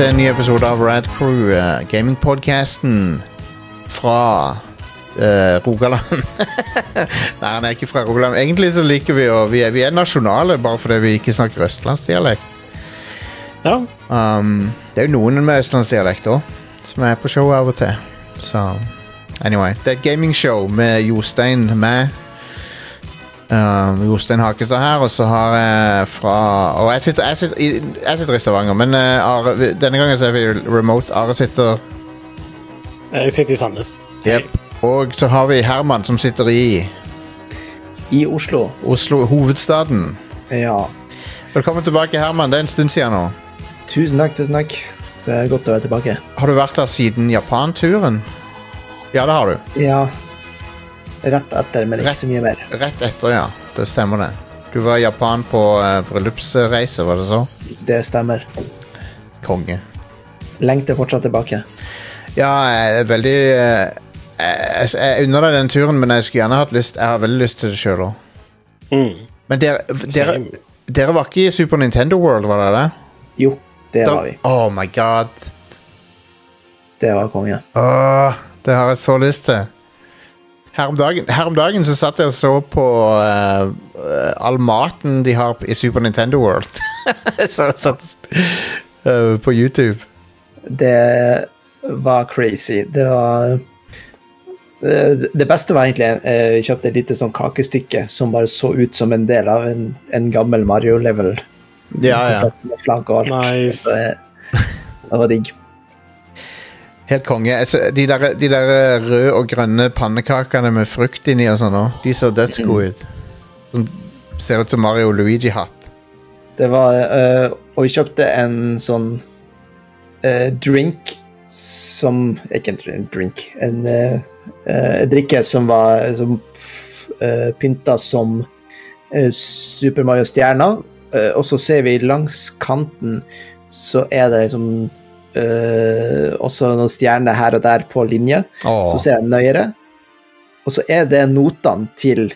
til en ny episode av Rad Crew, uh, gamingpodcasten fra uh, Rogaland. Nei, han er ikke fra Rogaland. Egentlig så liker vi å Vi er, vi er nasjonale bare fordi vi ikke snakker østlandsdialekt. Ja. Um, det er jo noen med østlandsdialekt òg, som er på show av og til. Så anyway. Det er et gamingshow med Jostein med. Um, Jostein Hakestad her, og så har jeg fra Og jeg sitter, jeg sitter, i, jeg sitter i Stavanger, men uh, Are, denne gangen så er vi remote. Are sitter Jeg sitter i Sandnes. Yep. Og så har vi Herman som sitter i I Oslo. Oslo, hovedstaden. Ja. Velkommen tilbake, Herman. Det er en stund siden nå. Tusen takk, tusen takk. Det er godt å være tilbake. Har du vært her siden Japan-turen? Ja, det har du. Ja. Rett etter, men ikke så mye mer. Rett etter, ja. Det stemmer, det. Du var i Japan på uh, bryllupsreise, var det så? Det stemmer. Konge. Lengter fortsatt tilbake. Ja, jeg er veldig uh, jeg, jeg unner deg den turen, men jeg skulle gjerne hatt lyst Jeg har veldig lyst til det sjøl òg. Mm. Men dere, dere, dere var ikke i Super Nintendo World, var dere det? Jo, det Da- var vi. Oh my god. Det var konge. Åh, det har jeg så lyst til. Her om dagen, her om dagen så satt jeg og så på eh, eh, all maten de har i Super Nintendo World. så jeg satt uh, på YouTube. Det var crazy. Det var det det beste var egentlig eh, Vi kjøpte et lite sånn kakestykke som bare så ut som en del av en, en gammel Mario-level. Ja, ja. Med flagg og alt. Nice. Det, det var digg. Helt konge. De der, de der røde og grønne pannekakene med frukt inni og sånn også, de ser dødsgode ut. Som ser ut som Mario Luigi-hatt. Det var øh, Og vi kjøpte en sånn øh, drink som Ikke en drink. En eh, eh, drikke som var som pynta som eh, Super Mario-stjerner. Eh, og så ser vi langs kanten så er det liksom eh, også noen stjerner her og der på linje. Oh. Så ser jeg nøyere. Og så er det notene til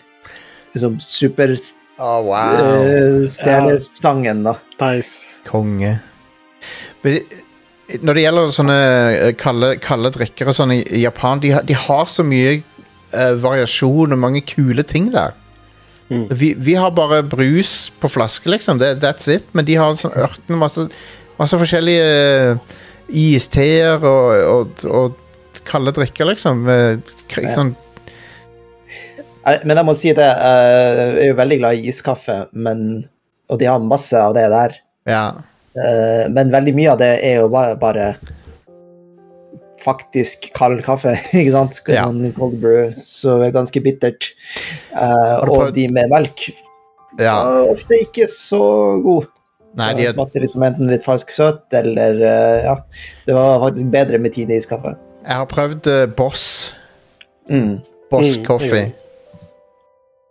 liksom super oh, wow. eh, da. Nice. Konge. Men Når det gjelder sånne eh, kalde, kalde drikker og sånn i, Japan, de, har- de har så mye uh, variasjon og mange kule ting der. Mm. Vi, vi har bare brus på flaske, liksom. That, that's it. Men de har sånn ørken, masse, masse forskjellige eh, isteer og, og, og kalde drikker, liksom. Eh, Ja. Sånn, Men jeg må si det, eh, jeg er jo veldig glad i iskaffe, men, og de har masse av det der. ja. Eh, Men veldig mye av det er jo bare, bare faktisk kald kaffe, ikke sant? Ja. Cold brew, så det er ganske bittert. Eh, og de med melk ja. ofte ikke så gode. Nei, de Det smakte liksom enten litt falsk søt, eller eh, ja. Det var faktisk bedre med Tine iskaffe. jeg har prøvd uh, Boss. Mm. Boss Mm, Coffee.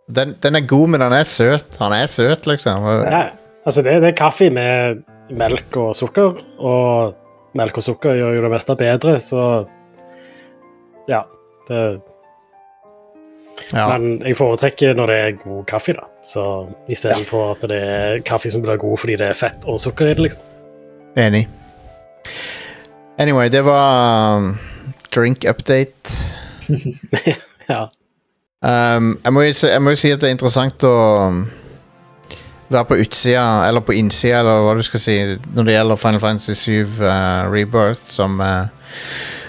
Den, den er god, men den er søt. Han er søt, liksom. Ja, altså det, det er kaffe med melk og sukker, og melk og sukker gjør jo det meste bedre, så ja. Det, Ja. Men jeg foretrekker når det er god kaffe, da. Så istedenfor at det er kaffe som blir god fordi det er fett og sukker i det, liksom. Enig. Anyway, det var um, drink update. Ja. Um, jeg, må jo jeg må jo si at det er interessant å um, være på utsida, eller på innsida, eller hva du skal si, når det gjelder Final Fantasy 7 uh, Rebirth, som, uh,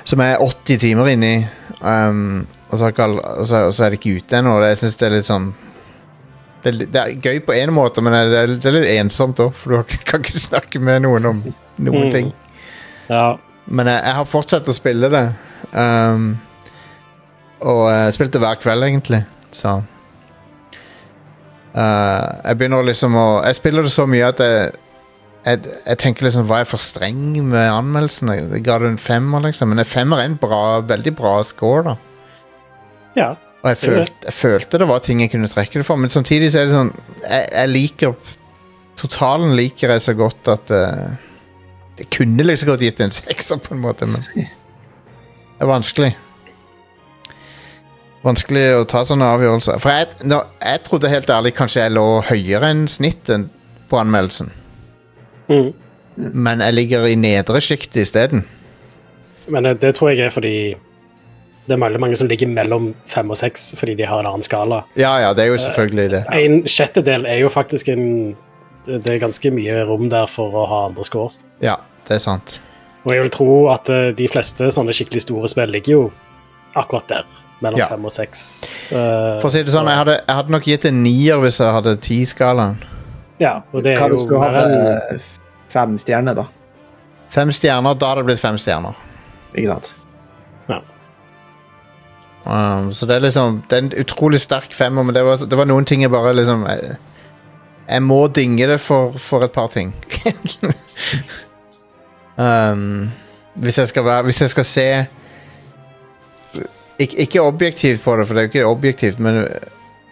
som er 80 timer inni. Um, og så, er det ikke ute ennå. Jeg syns det er litt sånn det er, det er gøy på en måte, men det er, det er litt ensomt òg, for du kan ikke snakke med noen om noen Mm. ting. ja. Men jeg, jeg har fortsatt å spille det. Um, og jeg spilte hver kveld, egentlig. Så uh, Jeg begynner liksom å Jeg spiller det så mye at jeg jeg, jeg tenker liksom Var jeg for streng med anmeldelsen? Jeg ga det en femmer, liksom. Men en femmer er en bra, veldig bra score, da. Ja. Og jeg, følte, jeg følte det var ting jeg kunne trekke det for, men samtidig så er det sånn Jeg, jeg liker Totalen liker jeg så godt at uh, Det kunne liksom godt gitt en sekser, på en måte, men det er vanskelig. Vanskelig å ta sånne avgjørelser. For jeg, nå, jeg trodde helt ærlig kanskje jeg lå høyere enn snittet på anmeldelsen. Mm. men jeg ligger i nedre sjiktet isteden. Men det tror jeg er fordi det er veldig mange som ligger mellom fem og seks fordi de har en annen skala. Ja, ja, det er jo selvfølgelig det. En sjettedel er jo faktisk en Det er ganske mye rom der for å ha andre scores. Ja, det er sant. Og jeg vil tro at eh, de fleste sånne skikkelig store spill ligger jo akkurat der. Mellom Ja. fem og seks. Uh, For å si det sånn, jeg hadde, jeg hadde nok gitt en nier hvis jeg hadde ti-skalaen. Ja, og det Hva er hvis jo du mer hadde fem stjerner, da? Fem stjerner, da hadde det blitt fem stjerner. Ikke sant? Um, så det er liksom Det er en utrolig sterk femmer, men det var, det var noen ting jeg bare liksom Jeg, jeg må dinge det for, for et par ting. um, hvis jeg skal være Hvis jeg skal se ikke, ikke objektivt på det, for det er jo ikke objektivt, men det,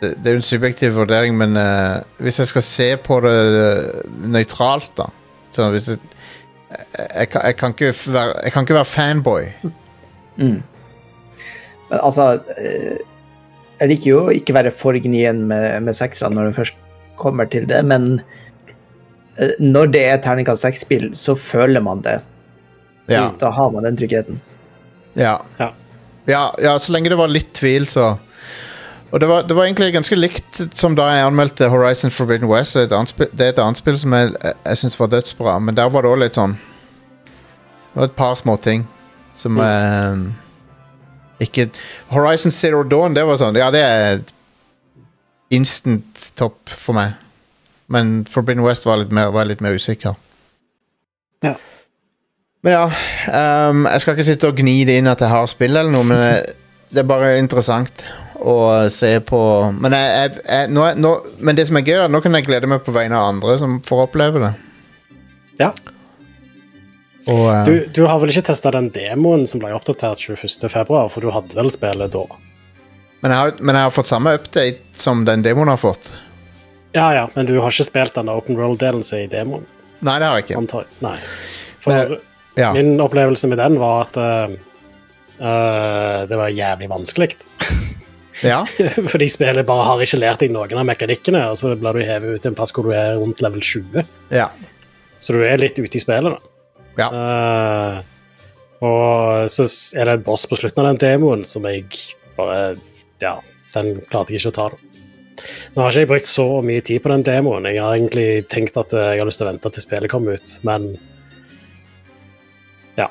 det er jo en subjektiv vurdering, men uh, hvis jeg skal se på det nøytralt, da så hvis jeg, jeg, jeg, kan, jeg, kan ikke være, jeg kan ikke være fanboy. Men altså eh, Jeg liker jo ikke være for gnien med, med sekserne når det først kommer til det, men eh, når det er terningkast seks-spill, så føler man det. Ja. Da har man den tryggheten. Ja. Ja. Ja, ja, så lenge det var litt tvil, så Og det var, det var egentlig ganske likt som da jeg anmeldte Horizon Forbidden West. Det er et annet spill, det er et annet spill som jeg, jeg syns var dødsbra, men der var det òg litt sånn Det var et par småting som eh, ikke Horizon Zero Dawn, det var sånn Ja, det er instant topp for meg. Men Forbidden West var litt mer, var litt mer usikker. Ja. Men ja, um, jeg skal ikke sitte og gni det inn at jeg har spill eller noe, men jeg, det er bare interessant å se på Men, jeg, jeg, jeg, nå, nå, men det som er gøy, er at nå kan jeg glede meg på vegne av andre som får oppleve det. ja. Og, eh, Du, du har vel ikke testa den demoen som ble oppdatert 21.2, for du hadde vel spillet da? men, jeg har, men jeg har fått samme update som den demoen har fått. Ja, ja, men du har ikke spilt den open roll-delen i demoen, Nei, det har jeg ikke. antar? Nei. For Men- Ja. min opplevelse med den var at uh, eh, det var jævlig vanskelig. ja. Fordi spillet bare har ikke lært deg noen av mekanikkene, og så blir du hevet ut til en plass hvor du er rundt level 20. ja. Så du er litt ute i spillet, da. Ja. Uh, og så er det en boss på slutten av den demoen som jeg bare Ja, den klarte jeg ikke å ta. da. Nå har ikke jeg brukt så mye tid på den demoen. Jeg har egentlig tenkt at eh, jeg har lyst til å vente til spillet kommer ut, men ja.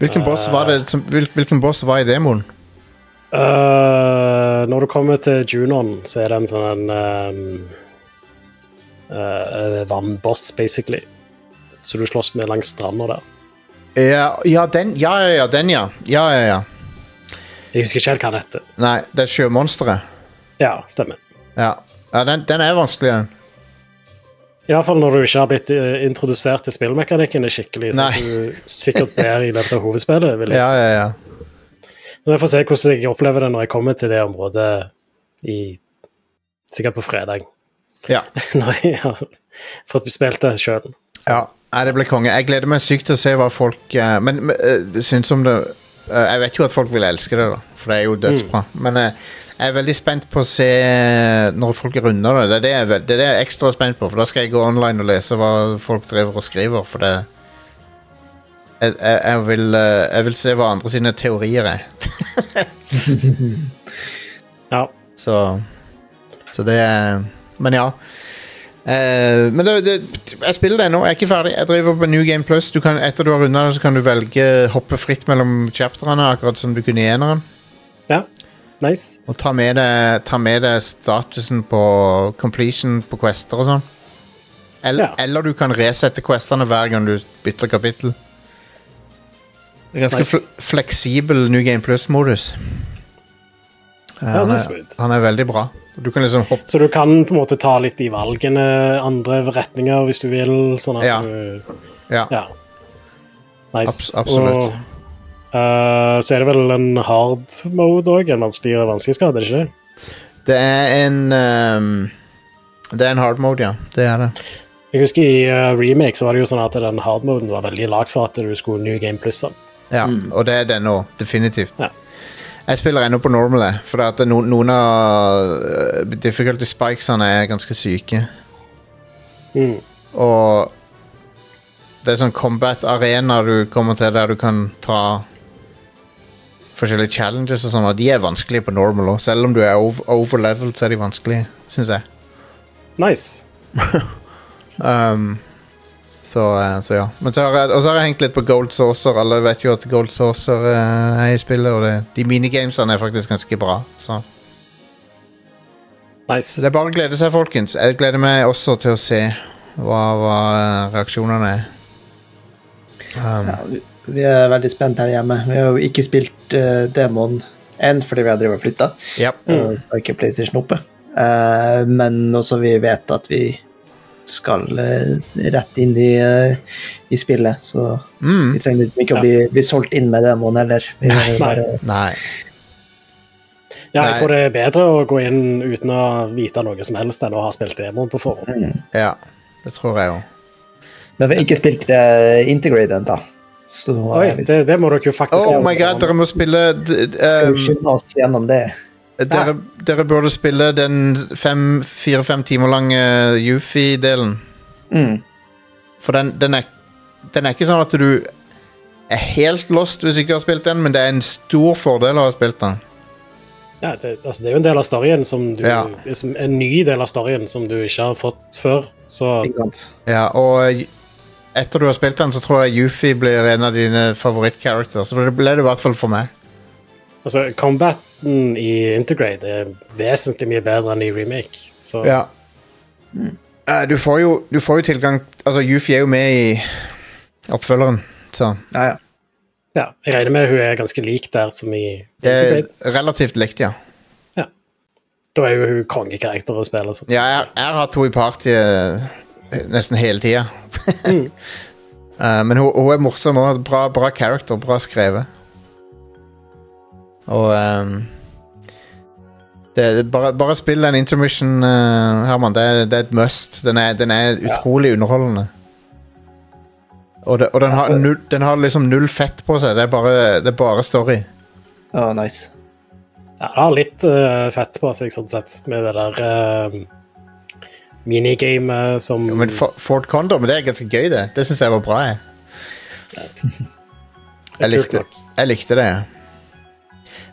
Hvilken boss var det som, Hvilken boss var i demoen? Uh, når du kommer til Junon, så er det en sånn en um, uh, vannboss, basically. Så du slåss med langs stranda der. Ja, ja, den, ja, ja, ja, den, ja. Ja, ja, ja. Jeg husker ikke helt hva den heter. Nei, det er sjømonsteret. Ja, stemmer. Ja, ja den, den er vanskelig, den. Iallfall når du ikke har blitt eh, introdusert til spillmekanikkene skikkelig. Nei. Som du sikkert blir i løpet av hovedspillet. Vil jeg. Ja, ja, ja. Men jeg får se hvordan jeg opplever det når jeg kommer til det området i Sikkert på fredag. ja. Når jeg har fått spilt det sjøl. Ja, Nei, det ble konge. Jeg gleder meg sykt til å se hva folk eh, Men, eh, syns om det eh, Jeg vet jo at folk vil elske det, da, for det er jo dødsbra. Men eh, jeg er veldig spent på å se når folk runder det. Det er det, jeg, er vel- det er det jeg er ekstra spent på, for da skal jeg gå online og lese hva folk driver og skriver. For det jeg, jeg, jeg, vil, eh, jeg vil se hva andre sine teorier er. Ja. Så Så det er Men ja. Eh, men det, det, jeg spiller det nå. Jeg er ikke ferdig. Jeg driver på New Game Plus. Du kan, etter du har runda det, så kan du velge hoppe fritt mellom chapterne, akkurat som du kunne i eneren. ja. Nice. Og ta med, deg, ta med deg statusen på completion på quester og sånn. Eller, Ja. eller du kan resette questene hver gang du bytter kapittel. Ganske Nice. fl fleksibel New Game Plus-modus. Ja, han, er han er veldig bra. Du kan liksom hoppe Så du kan på en måte ta litt i valgene andre retninger hvis du vil, sånn at Ja. du Ja. Ja. Nice. Abs- absolutt. Og, uh, så er det vel en hard mode òg, en vanskeligere vanskelighetsgrad, er det ikke? Det er en um, Det er en hard mode, ja. Det er det. Jeg husker i uh, remake så var det jo sånn at den hard moden var veldig lagd for at du skulle New Game pluss den. Ja, Og det er den nå. Definitivt. Ja. Jeg spiller ennå på normal, jeg, for at no, noen av uh, difficulty spikesene er ganske syke. Mm. Og det er sånn combat arena du kommer til der du kan ta forskjellige challenges og sånn, og de er vanskelige på normal òg. Selv om du er over, overleveled, så er de vanskelige, syns jeg. Nice. Um, så, eh, så ja. Men så har jeg, og så har jeg hengt litt på Gold Saucer. Alle vet jo at Gold Saucer eh, er i spillet, og det, de minigamesene er faktisk ganske bra. Så. Nice. det er bare å glede seg, folkens. Jeg gleder meg også til å se hva, hva eh, reaksjonene er. Um, Ja, vi- vi er veldig spent her hjemme. Vi har jo ikke spilt uh, Demon enn fordi vi har drevet og flytta. Yep. Og har ikke PlayStation oppe. Eh, men også vi vet at vi skal eh, rett inn i, eh, i spillet, så Mm. vi trenger liksom ikke å bli, bli solgt inn med demoen heller. Vi Nei. bare, Nei. Ja, jeg Nei. tror det er bedre å gå inn uten å vite noe som helst enn å ha spilt demoen på forhånd. Ja, det tror jeg òg. Men vi har ikke spilt uh, Integrate ennå, så Oi, det, det må dere jo faktisk Oh gjøre my god, dere må spille d- skal vi skynde oss gjennom det. Dere, dere burde spille den fem- fire-fem timer lange Yufi-delen. Mm. For den, den, er, den er ikke sånn at du er helt lost hvis du ikke har spilt den, men det er en stor fordel å ha spilt den. Ja, det, altså, det er jo en del av storyen som du Ja. liksom, En ny del av storyen som du ikke har fått før. Så Ja, og etter du har spilt den, så tror jeg Yufi blir en av dine favorittcharacters. Så det ble det i hvert fall for meg. altså, combaten i Integrate er vesentlig mye bedre enn i remake. Så Ja. Eh, Du får, jo, du får jo tilgang Altså, Yufi er jo med i oppfølgeren, så Ja, ja. ja, jeg regner med hun er ganske lik der som i det er Integrate. relativt likt, ja. Da er jo hun kongekarakter å spille. Så. Ja, jeg, jeg har hatt henne i partyet nesten hele tida. Eh, men hun, hun er morsom og bra, bra character, bra skrevet. Og um, det, det, bare, bare spill den intermission, uh, Herman. Det, det er et must. Den er, den er utrolig underholdende. Og, det, og den, har null, den har liksom null fett på seg. Det er bare, det er bare story. Å, nice. Ja, det har litt uh, fett på seg, sånn sett, med det der uh, minigamet som Ja, men For- Ford Condor, men det er ganske gøy, det. Det syns jeg var bra. Jeg. jeg likte, jeg likte det.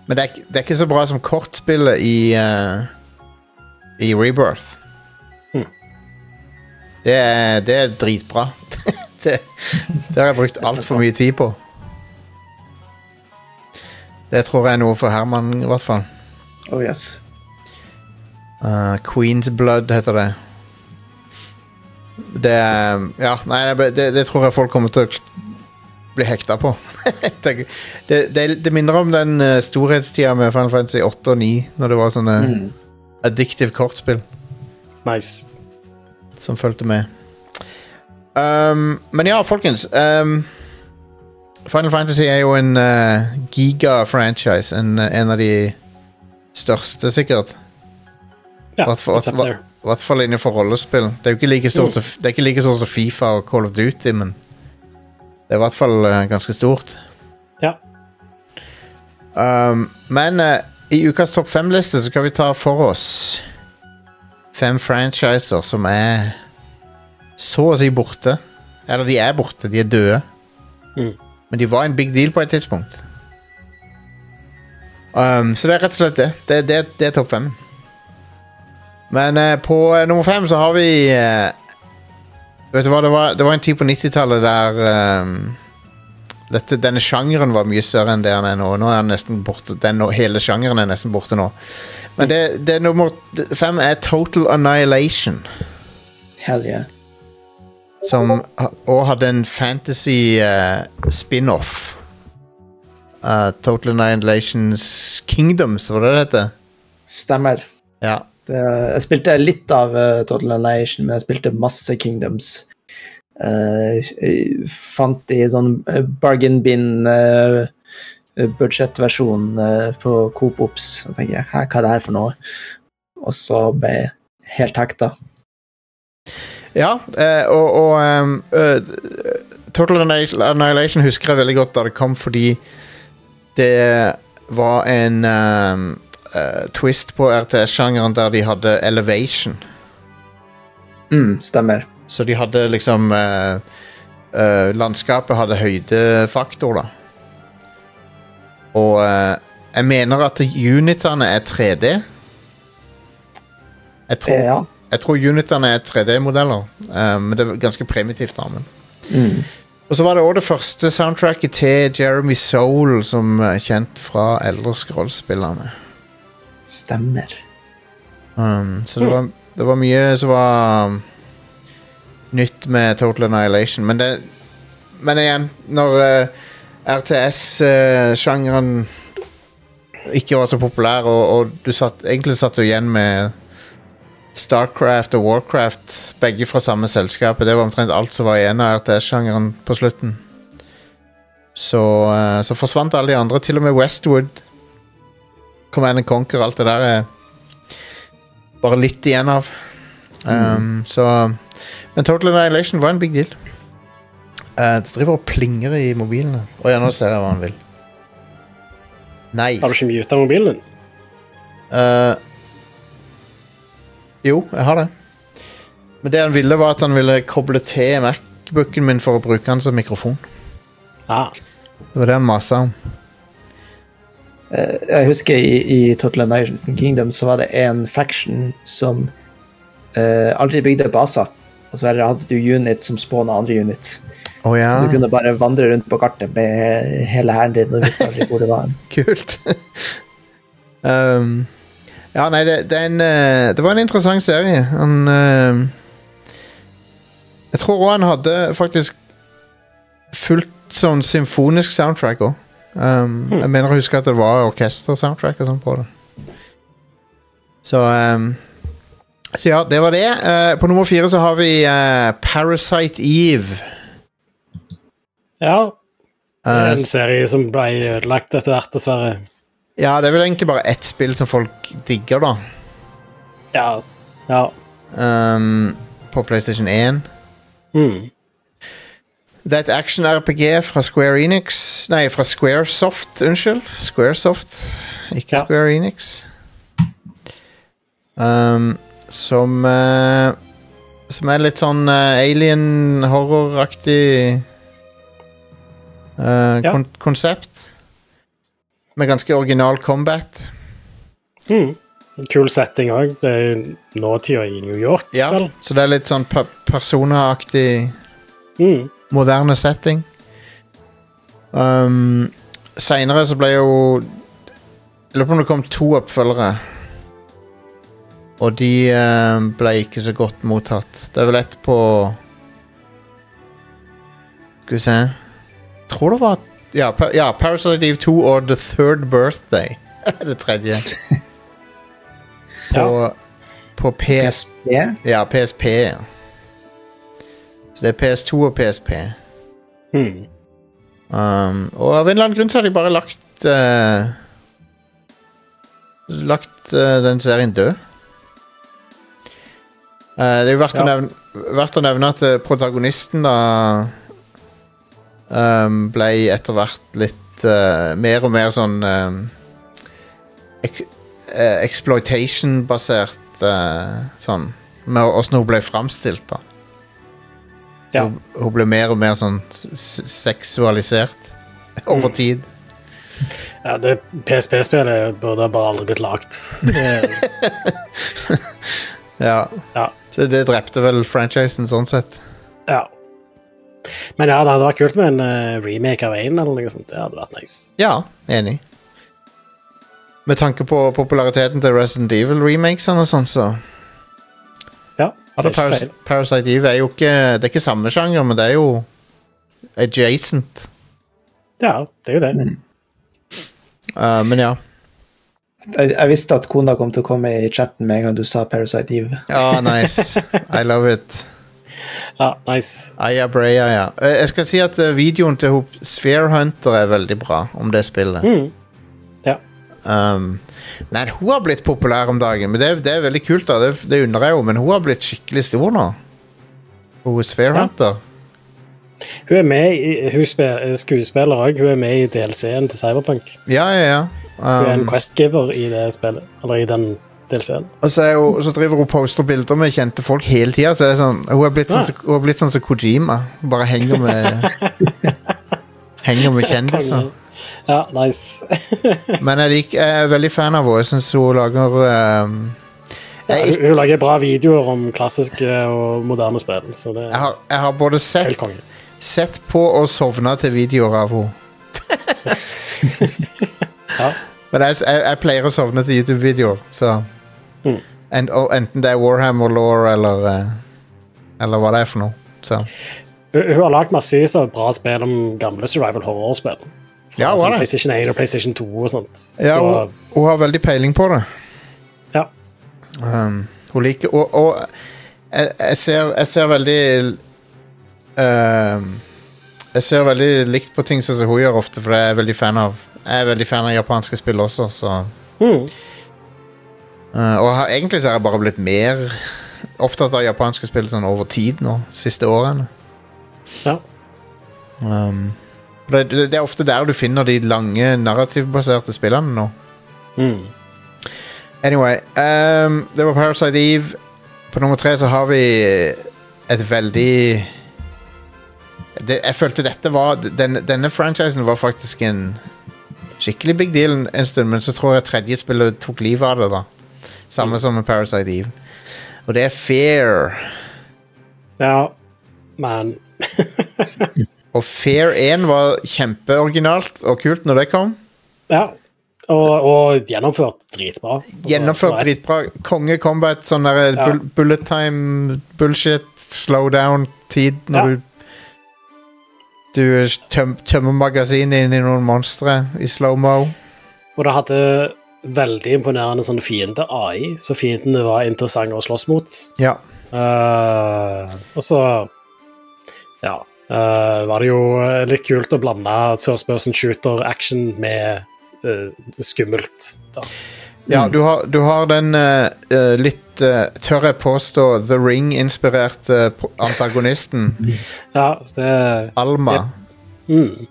Men det er, ikke- det er ikke så bra som kortspillet i eh, I Rebirth. Hmm. Det, er, det er dritbra. det, det har jeg brukt altfor mye tid på. Det tror jeg er noe for Herman, i hvert fall. Oh, yes. Uh, Queen's Blood heter det. Det er Ja, nei, det, det, det tror jeg folk kommer til å bli hekta på. det, det, det, minner om den uh, storhetstida med Final Fantasy 8 og 9, når det var sånne Mm. addictive kortspill Nice. som fulgte med. Um, men ja, folkens. Um, Final Fantasy er jo en uh, giga-franchise. En, en av de største, sikkert. Ja. I hvert fall innenfor rollespill. Det er jo ikke like stort som, ikke like som Fifa og Call of Duty, men det er i hvert fall eh, ganske stort. Ja. Um, men uh, i ukas topp fem-liste så skal vi ta for oss fem franchiser som er så å si borte. Eller de er borte, de er døde. Mm. Men de var en big deal på et tidspunkt. Um, så det er rett og slett det. Det, det, det er topp fem. Men uh, på uh, nummer fem så har vi eh, Vet du hva, det var, det var en tid på 90-tallet der um, dette, denne sjangeren var mye større enn det den er nå. Nå er den nesten borte. Den, hele sjangeren er nesten borte nå. Men det, det er nummer fem er Total Annihilation. Hell yeah. Som òg hadde en fantasy uh, spin-off. Uh, Total Annihilations Kingdoms, var det det heter? Stemmer. Ja. Det, jeg spilte litt av uh, Total Annihilation, men jeg spilte masse Kingdoms. Uh, fant i sånn eh, bargain bin uh, budsjettversjon uh, på Coop Ops. Og tenker jeg, hva er det her for noe? Og så ble jeg helt hekta. Ja, eh, og, og um, eh, Total Annihilation husker jeg veldig godt da det kom, fordi det var en ehm, eh, twist på RTS-sjangeren der de hadde elevation. Mm, stemmer. Så de hadde liksom uh, uh, landskapet hadde høydefaktor, da. Og jeg mener at unitene er 3D. Jeg tror, Ja. jeg tror unitene er 3D-modeller, eh, men det er ganske primitivt. da, men Mm. og så var det også det første soundtracket til Jeremy Soul, som er kjent fra eldre scrollspillerne. Stemmer. Um, så det var, det var mye som var um, nytt med Total Annihilation. Men, det, men igjen, når uh, RTS-sjangeren ikke var så populær, og, og satt, egentlig satt du igjen med Starcraft og Warcraft, begge fra samme selskapet. Det var omtrent alt som var igjen av RTS-sjangeren på slutten. Så, eh, så forsvant alle de andre, til og med Westwood. Command and Conquer, alt det der er bare litt igjen av. Um, Så Men Total Annihilation var en big deal. Uh, det driver og plinger i mobilene. Å ja, nå ser jeg hva han vil. Nei. Har du ikke muta mobilen din? Eh, jo, jeg har det. Men det han ville, var at han ville koble til Macbooken min for å bruke den som mikrofon. Ah, Det var det han masa om. Eh, Jeg husker i, i Total Annihilation Kingdom så var det en faction som uh, aldri bygde baser. Og så hadde du unit som spåna andre units. Oh, ja, Så du kunne bare vandre rundt på kartet med hele hæren din og visste aldri hvor det var. kult. um, ja, nei, det, det en eh, Det var en interessant serie. Han uh, Jeg tror òg han hadde faktisk fullt sånn symfonisk soundtrack òg. Um, Jeg mener å huske at det var orkestersoundtrack og sånn på det. Så um, Så ja, det var det. Uh, på nummer fire så har vi uh, Parasite Eve. ja. Det er Eh, en serie som ble ødelagt etter hvert, dessverre. ja, det er vel egentlig bare ett spill som folk digger, da. Ja. ja. Um, på PlayStation 1. Mm. Det er et action-RPG fra Square Enix Nei, fra Squaresoft, unnskyld. Squaresoft, ikke Ja. Square Enix. Um, som uh, Som er litt sånn uh, alien-horror-aktig eh, Ja. kon konsept. Med ganske original combat. Mm. Kul setting òg. Det er nåtida i New York. Ja, vel? så det er litt sånn per persona-aktig Mm. Moderne setting. Um, Seinere så ble jo Jeg lurer på om det kom to oppfølgere. Og de eh, ble ikke så godt mottatt. Det er vel ett på Skal vi se Tror det var Ja, pa ja Parasite Eve 2 og The Third Birthday. det tredje. På, på PS... PSP. Ja, PSP. ja. Så det er PS2 og PSP. Mm. Um, og av en eller annen grunn så har de bare lagt uh, Lagt uh, den serien død. Uh, det er jo verdt, å nevne, verdt å nevne at protagonisten da um, ble etter hvert litt mer og mer sånn um, ek, Exploitation-basert sånn Med åssen hun ble framstilt, da. Ja. Hun, hun ble mer og mer sånn seksualisert over tid. ja det PSP-spillet burde bare aldri blitt lagd. Ja. Ja. Så det drepte vel franchisen sånn sett. ja. Men ja, det hadde vært kult med en eh, remake av én eller noe sånt. Det hadde vært nice. Ja, enig. Med tanke på populariteten til Resident Evil-remakesene og sånn, så ja, det er Paras feil. Parasite Eve er jo ikke Det er ikke samme sjanger, men det er jo adjacent. Ja, det er jo det. Uh, men ja. Jeg, jeg visste at kona kom til å komme i chatten med en gang du sa Parasite Eve. Ja, nice. I love it. Ja, nice. Aya Breya, ja. Eh, Jeg skal si at eh, videoen til Sphere Hunter er veldig bra om det spillet. Mm. Um, nei, hun har blitt populær om dagen, men det, er- det er veldig kult. da Det, det undrer jeg jo, men hun har blitt skikkelig stor nå. Hun er Sphere Ja. Hun er med i, hun spil, skuespiller òg. Hun er med i DLC-en til Cyberpunk. Ja, ja, ja. Hun er en questgiver quest-giver i det spillet. Eller i den DLC-en. Og så, er hun, så driver hun poster bilder med kjente folk hele tida. Så er sånn, hun har blitt sånn, Ja. hun har blitt sånn som Kojima. Hun bare henger med Henger med kjendiser. Ja, nice. Men jeg, lik, jeg er veldig fan av henne. Jeg syns hun lager Ja, jeg, hun hun lager bra videoer om klassiske og moderne spill, så det jeg, har, jeg har både sett, sett på og sovna til videoer av henne. Ja. Men jeg, jeg, pleier å sovne til YouTube-videoer, så Mm. en, Enten det er Warhammer Law eller eh, Eller hva det er for noe. Så. Hun, hun har lagd massevis av bra spill om gamle survival horror-spill. Ja, hun har sånn det. PlayStation 1 og PlayStation 2 og sånt. Ja, så hun, hun har veldig peiling på det. ja. Um, hun liker Og, og jeg, jeg, ser, jeg ser veldig uh, Jeg ser veldig likt på ting som hun gjør ofte, for jeg er veldig fan av Jeg er veldig fan av japanske spill også, så mm. uh, Og har, egentlig så har jeg bare blitt mer opptatt av japanske spill sånn over tid nå, siste årene. ja. Um, det, det, det er ofte der du finner de lange narrativbaserte spillene nå. Mm. Anyway, um, det var Parasite Eve. På nummer tre så har vi et veldig det, Jeg følte dette var den, Denne franchisen var faktisk en skikkelig big deal en, en stund, men så tror jeg tredje spillet tok livet av det. da Samme som med Parasite Eve. Og det er Fair. ja. Men Og Fair 1 var kjempeoriginalt og kult når det kom. Ja. Og, og gjennomført dritbra. Gjennomført dritbra. Konge combat, sånn der Ja. bullet time bullshit, slow down-tid når Ja. du Du tøm, tømmer magasinet inn i noen monstre i slow-mo. Og det hadde veldig imponerende sånn fiende-AI, så fiendene var interessante å slåss mot. Ja. Uh, og så ja, eh, var det jo litt kult å blande first person shooter action med uh, skummelt. Da. ja du, har, du har den eh, eh, litt, uh, tør jeg påstå, The Ring-inspirerte antagonisten, Ja, det Alma. mm,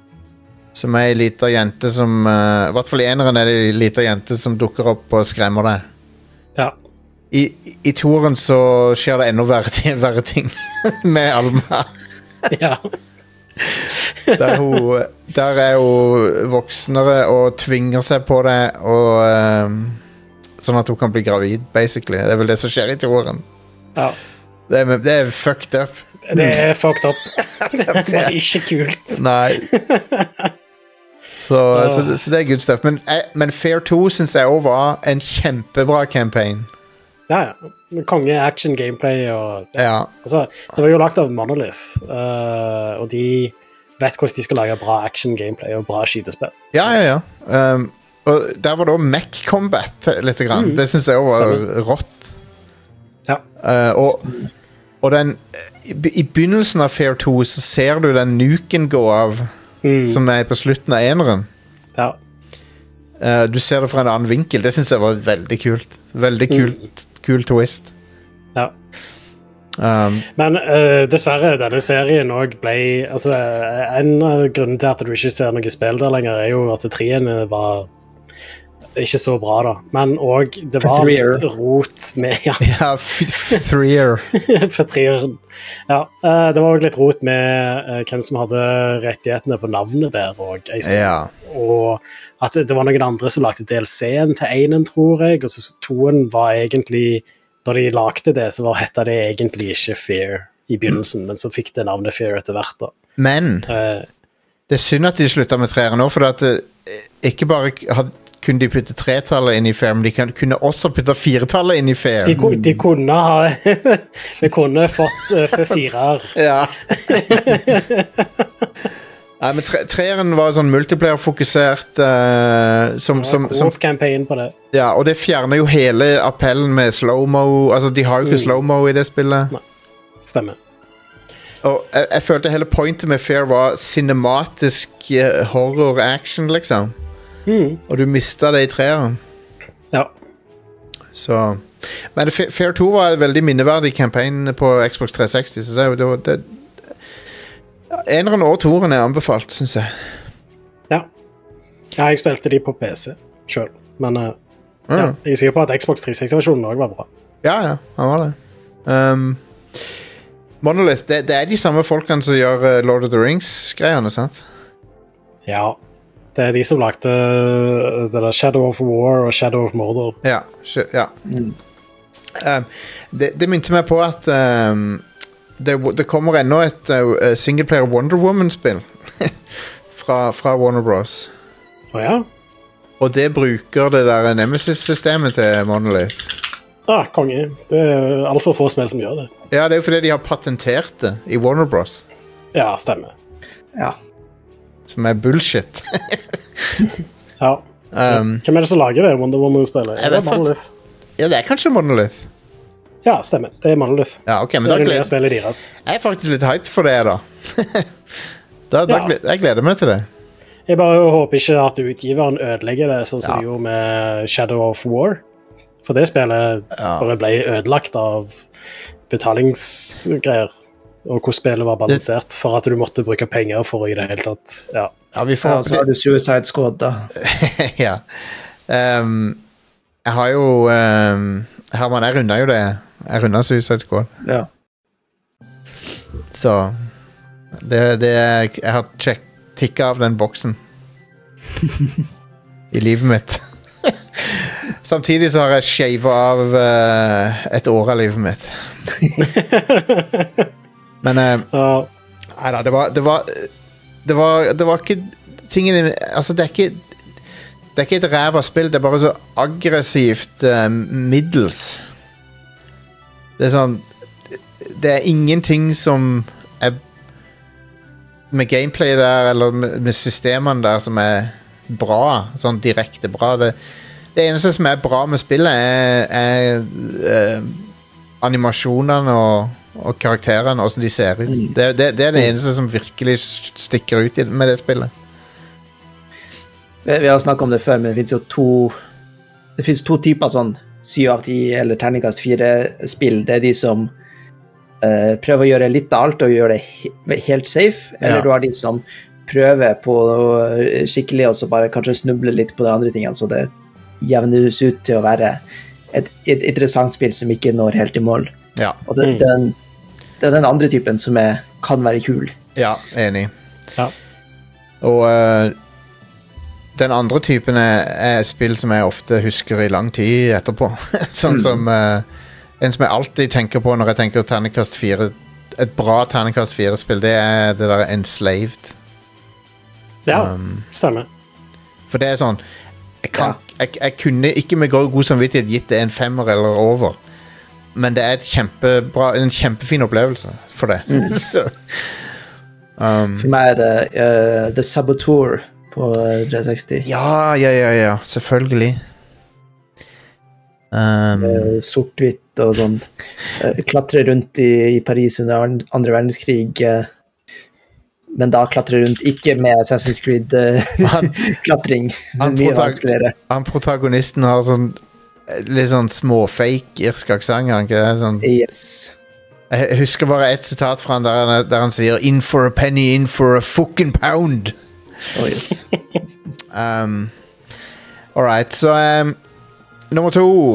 Som er ei lita jente som uh, I hvert fall i eneren er det ei lita jente som dukker opp og skremmer deg. Ja. I, i toren så skjer det enda verre, ting- verre ting med Alma. ja. Der, hun, der er hun voksnere og tvinger seg på det, og um, Sånn at hun kan bli gravid, basically. Det er vel det som skjer i toeren. ja. Det, er- det er fucked up. Det er fucked up. det er ikke kult. Nei. Så, så, det- så det er good stuff. Men, men Fair 2 syns jeg òg var en kjempebra campaign. Ja, ja. Konge action gameplay og Ja. Altså, det var jo lagd av Monolith, uh, og de vet hvordan de skal lage bra action gameplay og bra skytespill. Ja, ja, ja. Um, og der var òg Mech Combat litt. Grann. Det syns jeg òg var rått. Ja. Uh, og, og den i, I begynnelsen av Fair 2 så ser du den nuken gå av, Mm, som er på slutten av eneren. ja. Uh, du ser det fra en annen vinkel. Det syns jeg var veldig kult. Veldig kult, kul twist. ja. Um, Men uh, dessverre, denne serien òg ble altså, En av grunnene til at du ikke ser noe spill der lenger, er jo at treene var ikke så bra, da. Men òg det var litt rot med Ja, ja, Threer. Ja, det var òg litt rot med hvem som hadde rettighetene på navnet der òg. Ja. Og at det var noen andre som lagde DLC-en til énen, tror jeg. Og så toen var egentlig Da de lagde det, så var hetta det egentlig ikke Fear i begynnelsen, men så fikk det navnet Fear etter hvert. da. Men uh, det er synd at de slutta med treeren nå, for at eh, ikke bare had, kunne de putte tretallet inn i Fair, men de kunne også putte firetallet inn i Fair. de, de kunne ha Vi kunne fått uh, firer. Ja. Nei, men tre, treeren var sånn multiplayer-fokusert uh, som, som, som på det. Ja, og det fjerner jo hele appellen med slow-mo. Altså, de har jo ikke Mm. slow-mo i det spillet. Stemmer. Og jeg, jeg følte hele pointet med Fair var cinematisk uh, horror-action, liksom. Mm. Og du mista det i treeren. Ja. Så Men Fair 2 var en veldig minneverdig campaign på Xbox 360, så det, det, det Eneren og toeren er anbefalt, syns jeg. ja. Ja, jeg spilte de på PC sjøl, men eh, Ja, Mm. jeg er sikker på at Xbox 360-versjonen òg var bra. Ja, ja, han var det. Um, Monolith, det, det er de samme folkene som gjør eh, Lord of the Rings-greiene, sant? Ja. Det er de som lagde uh, det der Shadow of War og Shadow of Mordor. Ja. ja. Mm. Um, det, det minte meg på at um, det, det kommer ennå et uh, singleplayer Wonder Woman-spill fra, fra Warner Bros. Å ja? Og det bruker det der Nemesis-systemet til Monolith. Ah, konge. Det er altfor få spill som gjør det. Ja, det er jo fordi de har patentert det i Warner Bros. Ja, stemmer. Ja. Som er bullshit. Ja. Um, Hvem er det som lager det Wonder Woman-spillet? Er det Monolith? ja, det er kanskje Monolith. Ja, stemmer. Det er Monolith. Ja, okay, men Det er det nye spillet deres. jeg er faktisk litt hyped for det, da. da, da Ja. jeg gleder meg til det. Jeg bare håper ikke at utgiveren ødelegger det, sånn som de gjorde med Shadow of War. For det spillet bare ble ødelagt av betalingsgreier. Og hvor spillet var balansert for at du måtte bruke penger for å i det hele tatt Ja. Ja, vi får ja, så har du Suicide Squad, da. ja. Um, jeg har jo um, Herman, jeg runda jo det. Jeg runda Suicide Squad. Ja. Så det, det er, Jeg har check, tikka av den boksen i livet mitt. Samtidig så har jeg shava av uh, et år av livet mitt. Men uh, Ja, Nei da, det var Det var Det var, det var ikke Tingene Altså, det er ikke Det er ikke et ræva spill, det er bare så aggressivt uh, middels. Det er sånn Det er ingenting som er Med gameplay der, eller med, med systemene der, som er bra. Sånn direkte bra. Det, det eneste som er bra med spillet, er, er uh, animasjonene og, og karakterene, åssen de ser ut. Det, det, det er det eneste som virkelig stikker ut med det spillet. Vi, har snakket om det før, men det finnes jo to Det finnes to typer sånn syv av ti eller terningkast fire-spill. Det er de som uh, prøver å gjøre litt av alt og gjøre det he helt safe, eller Ja. du har de som prøver på noe skikkelig og så bare kanskje snubler litt på de andre tingene, så det jevnes ut til å være et, et interessant spill som ikke når helt i mål. Ja, Og det, Mm. den, det er den andre typen som er, kan være kul. ja enig. Ja. Og uh, den andre typen er, er spill som jeg ofte husker i lang tid etterpå. sånn som uh, En som jeg alltid tenker på når jeg tenker terningkast fire Et bra terningkast fire-spill, det er det der Enslaved. ja Um, stemmer. For det er sånn jeg, kan, jeg, jeg kunne ikke med god god samvittighet gitt det en femmer eller over. Men det er et kjempebra, en kjempefin opplevelse for det. Så, um, For meg er det uh, The Saboteur på eh, 360. ja, ja, ja, ja. Selvfølgelig. Um, eh, sort-hvitt og sånn. Eh, klatre rundt i, i Paris under an- andre verdenskrig. men da klatre rundt ikke med Assassin's Creed-klatring. han protag- vanskeligere. han protagonisten har sånn litt sånn småfake irsk aksent. har han ikke det? Sånn, Yes. jeg husker bare ett sitat fra han der, han- der han sier 'In for a penny, in for a fucking pound'. Oh, yes. Um, all right, så um, nummer to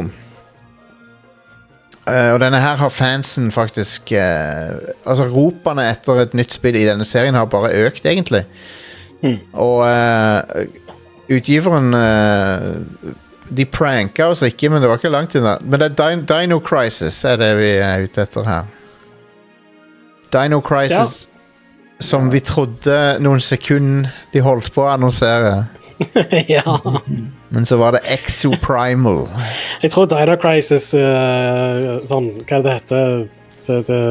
uh, Og denne her har fansen faktisk uh, Altså Ropene etter et nytt spill i denne serien har bare økt, egentlig. Mm. Og uh, utgiveren De pranka oss ikke, men det var ikke langt unna. Men det er Din Dino Crisis er det vi er ute etter her. Dino Crisis som vi trodde noen sekunder de holdt på å annonsere. ja. Men så var det Exoprimal. Jeg tror Dino Crisis uh, sånn, Hva er det heter det, det,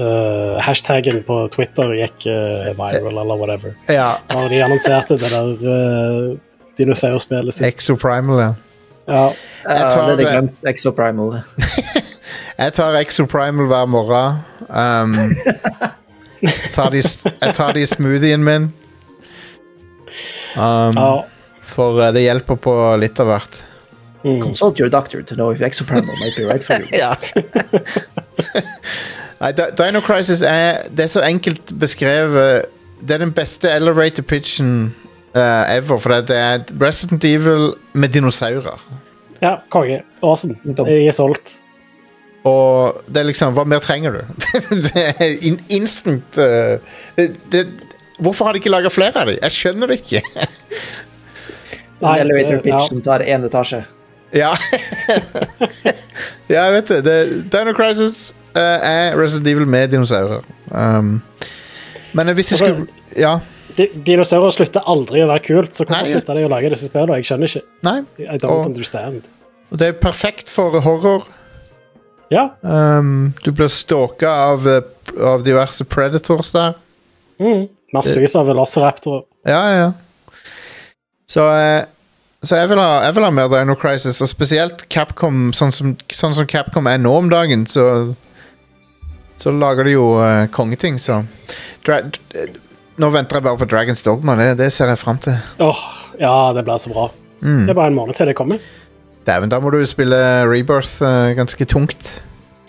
Uh, Hashtaggen på Twitter gikk uh, viral, eller whatever. Ja, Når de annonserte det der uh, dinosaurspillet sitt. Exoprimal, ja. Ja. Jeg Jeg tar det. glemt. Exoprimal. Jeg tar Exoprimal hver morgen. Um, tar de, jeg tar de i smoothien min. Um, ja. For eh, det hjelper på litt av hvert. Mm. Consult your doctor to know if Exoprimal might be right for you. Ja. Nei, Dino Crisis er Det er så enkelt beskrevet. Det er den beste elevator pitchen eh, ever. For det, det er Resident Evil med dinosaurer. Ja, konge. Awesome. Jeg er solgt. Og det er liksom Hva mer trenger du? det er in instant uh, det, det, Hvorfor har de ikke laga flere av dem? Jeg skjønner det ikke. Nei, elevator pitchen pitch ja. som tar én etasje. ja. ja, jeg vet det. det Dino Crisis uh, er Resident Evil med dinosaurer. Um, men hvis jeg Altså, skulle Ja. Di- Dinosaurer slutter aldri å være kult, så hvorfor slutter de å lage disse spillene? Jeg skjønner ikke. Nei. I don't Og- understand. Og det er perfekt for horror. Ja. Um, du blir stalka av, eh, av diverse predators der. Mm. Massevis av velociraptorer. Ja, ja, ja. Så, eh, så jeg, vil ha, jeg vil ha mer Dino Crisis, og spesielt Capcom, sånn som, sånn som Capcom er nå om dagen, så Så lager de jo uh, kongeting, så Dra Nå venter jeg bare på Dragons Dogma, det, det ser jeg fram til. Åh, ja, det blir så bra. Mm. Det er bare en måned til det kommer. Dæven, da må du spille Rebirth uh, ganske tungt.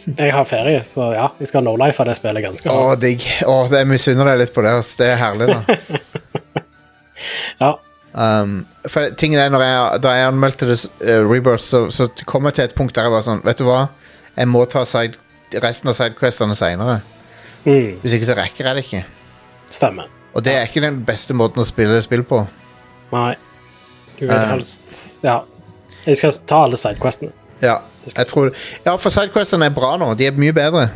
Jeg har ferie, så ja, jeg skal no life av det spillet ganske hardt. Åh, digg. Å, det- jeg misunner deg litt på det. ass. Det er herlig, da. Ja. Um, for tingen er når jeg, Da jeg anmeldte det, uh, Rebirth, så, så kom jeg til et punkt der jeg var sånn Vet du hva? Jeg må ta side, resten av sidequestene seinere. Mm, Hvis ikke så rekker jeg det ikke. stemmer. Og det er ikke den beste måten å spille spill på. Nei. Du vil Eh. helst Ja. Jeg skal ta alle sidequestene. Ja, jeg tror Ja, for sidequestene er bra nå. De er mye bedre.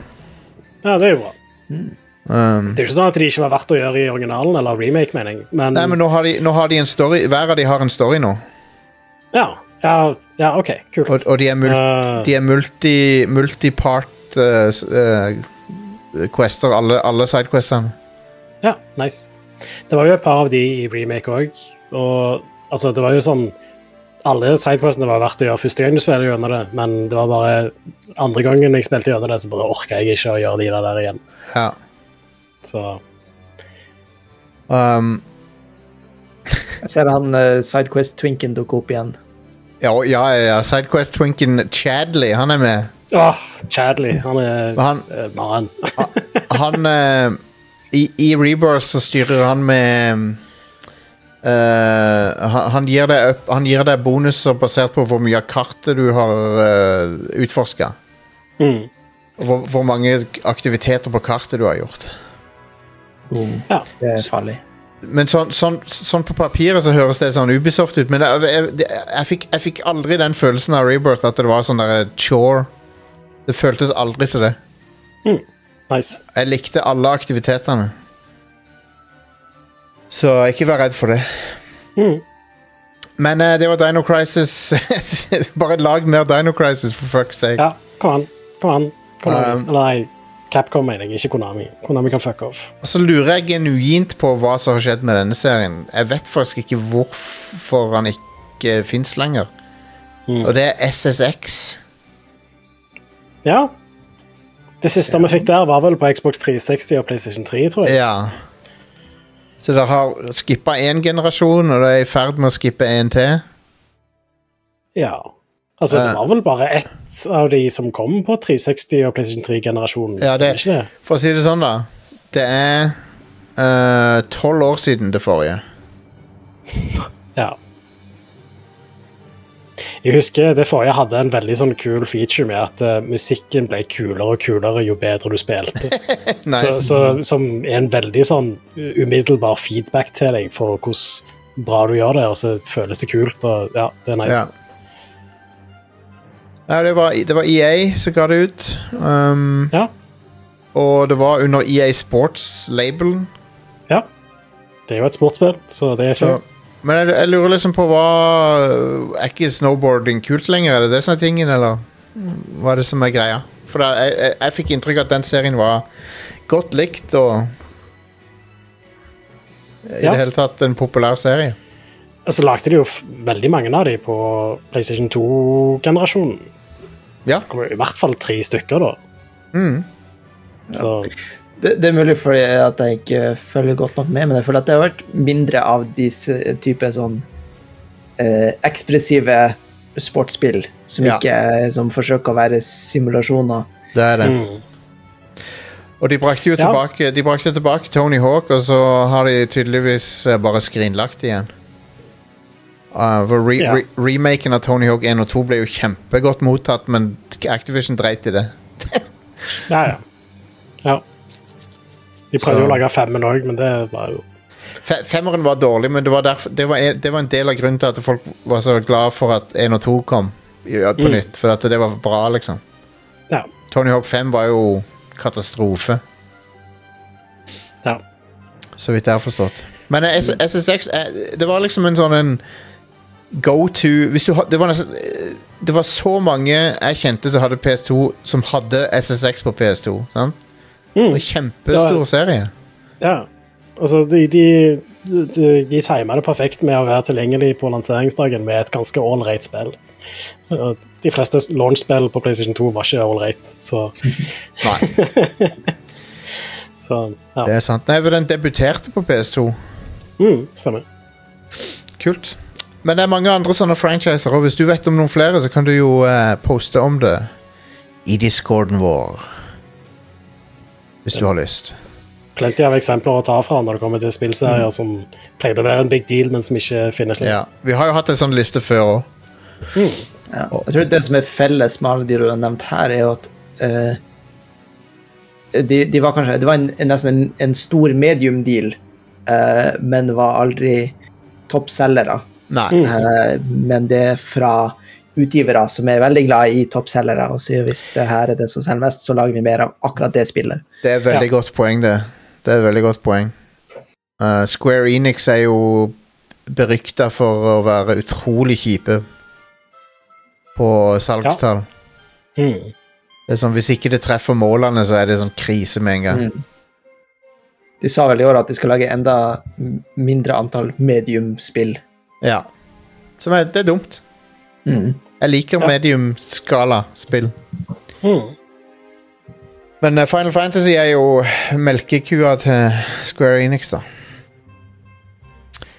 Ja, det er jo bra. Um, Det er jo ikke sånn at de ikke var verdt å gjøre i originalen, eller remake, mener jeg. Men, nei, men nå har, de, nå har de en story. Hver av de har en story nå. ja, ja, ja, OK. Kult. Og, og de er, mul uh, de er multi, multipart uh, uh, quester, alle, alle sidequestene. Ja, nice. Det var jo et par av de i remake òg, og altså, det var jo sånn Alle sidequestene var verdt å gjøre første gang du spiller gjennom det, men det var bare andre gangen jeg spilte gjennom det, så bare orka jeg ikke å gjøre de der igjen. Ja. Så Um, Jeg ser han uh, Sidequest-twinken dukke opp igjen. ja, ja, ja. Sidequest-twinken Chadley, han er med. Åh, Chadley. Han er Men han, eh, han eh, i, I Rebirth så styrer han med uh, han, han, gir deg up, han gir deg bonuser basert på hvor mye av kartet du har uh, utforska. Mm. Hvor, hvor mange aktiviteter på kartet du har gjort. Ja. Det er farlig. Men sånn, sånn, sånn på papiret så høres det sånn Ubisoft ut, men det, jeg, det, jeg, fikk, jeg fikk aldri den følelsen av Rebirth at det var sånn der chore. Det føltes aldri som det. Nice. Jeg likte alle aktivitetene. Så ikke vær redd for det. Mm. Men uh, det var Dino Crisis. Bare lag mer Dino Crisis, for fuck's sake. Ja, kom an. Kom an. Konami. Um, nei, Capcom mener jeg, ikke Konami. Konami kan fuck off. Og så lurer jeg genuint på hva som har skjedd med denne serien. Jeg vet faktisk ikke hvorfor han ikke fins lenger. Mm. Og det er SSX. Ja. Det siste vi fikk der, var vel på Xbox 360 og PlayStation 3, tror jeg. Ja. Så dere har skippa én generasjon, og det er i ferd med å skippe en til. Ja. Altså, det var vel bare ett av de som kom på 360 og PlayStation 3-generasjonen. Ja, det- det? For å si det sånn, da. Det er eh, tolv år siden det forrige. Ja. Jeg husker det forrige hadde en veldig sånn kul feature med at uh, musikken ble kulere og kulere jo bedre du spilte. Nice. så, så, som er en veldig sånn umiddelbar feedback til deg for hvordan bra du gjør det, og så føles det kult. og ja, det er nice. Ja. Ja, det var, det var EA som ga det ut. Um, Ja. Og det var under EA Sports-labelen. Ja. Det er jo et sportsspill, så det er Så, fint. Men jeg, jeg lurer liksom på hva Er ikke snowboarding kult lenger? Er det det som er tingen, eller hva er det som er greia? For da, jeg, jeg, jeg fikk inntrykk av at den serien var godt likt og I Ja. det hele tatt en populær serie. Og så lagde de jo veldig mange av de på PlayStation 2-generasjonen. Ja. I hvert fall tre stykker, da. Mm. Så Det, det er mulig fordi at jeg ikke følger godt nok med, men jeg føler at det har vært mindre av disse type sånn eh, ekspressive sportsspill som Ja. ikke som forsøker å være simulasjoner. Det er det. mm. Og de brakte jo Ja. tilbake, de brakte tilbake Tony Hawk, og så har de tydeligvis eh, bare skrinlagt igjen. Uh, re Ja. re remaken av Tony Hawk 1 og 2 ble jo kjempegodt mottatt, men Activision dreit i det. Ja, ja. ja. De prøvde jo å lage femmen òg, men det var jo Fe femmeren var dårlig, men det var, derfor, det, var det var en del av grunnen til at folk var så glad for at 1 og 2 kom på Mm. nytt. For at det var bra, liksom. Ja. Tony Hawk 5 var jo katastrofe, ja. så vidt jeg har forstått. Men eh, SSX, eh, det var liksom en sånn en go to det, var nesten, eh, det var så mange jeg kjente som hadde PS2, som hadde SSX på PS2. Sant? Mm. en kjempestor Ja. serie. ja. Altså, de, de, de, de timer det perfekt med å være tilgjengelig på lanseringsdagen med et ganske ålreit spill. De fleste launch-spill på PlayStation 2 var ikke ålreit, så, Nei, så ja. det er sant. Nei, for den debuterte på PS2. Mm, stemmer. Kult. Men det er mange andre sånne franchiser, og hvis du vet om noen flere, så kan du jo uh, poste om det i discorden vår. Hvis du har lyst. Plenty av eksempler å ta fra når det kommer til spillserier som pleide å være en big deal, men som ikke finnes lenger. Ja. Vi har jo hatt en sånn liste før òg. Ja. Jeg tror det som er felles med alle de du har nevnt her, er jo at uh, de, de var kanskje Det var en, en, nesten en, en stor medium-deal, uh, men var aldri toppselgere. Mm. Eh, men det er fra utgivere som er veldig glad i toppselgere, og sier hvis det her er det som selger mest, så lager vi mer av akkurat det spillet. Det er et veldig Ja. godt poeng, det. Det er et veldig godt poeng. Uh, Square Enix er jo berykta for å være utrolig kjipe på salgstall. Mm. Det er sånn, Hvis ikke det treffer målene, så er det sånn krise med en gang. Mm. De sa vel i år at de skal lage enda mindre antall medium-spill. Ja. Som er, det er dumt. Mm. Jeg liker Ja. medium-skala-spill. Mm. Men eh, Final Fantasy er jo melkekua til Square Enix, da.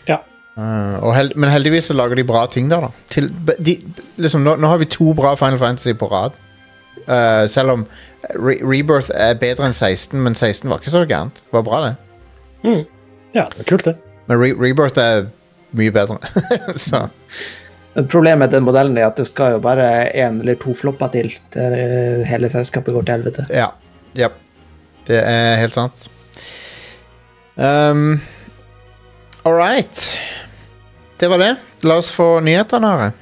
Ja. Uh, og held, men heldigvis så lager de bra ting der, da. Til, de, liksom, nå, nå har vi to bra Final Fantasy på rad. Uh, selv om Re Rebirth er bedre enn 16, men 16 var ikke så gærent. Det var bra, det. Mm. Ja, det var kult, det. Men Re Rebirth er mye bedre. så Men Problemet med den modellen er at det skal jo bare én eller to flopper til. Det, hele selskapet går til helvete. Ja. ja. Det er helt sant. Um, All right. Det var det. La oss få nyhetene, Are.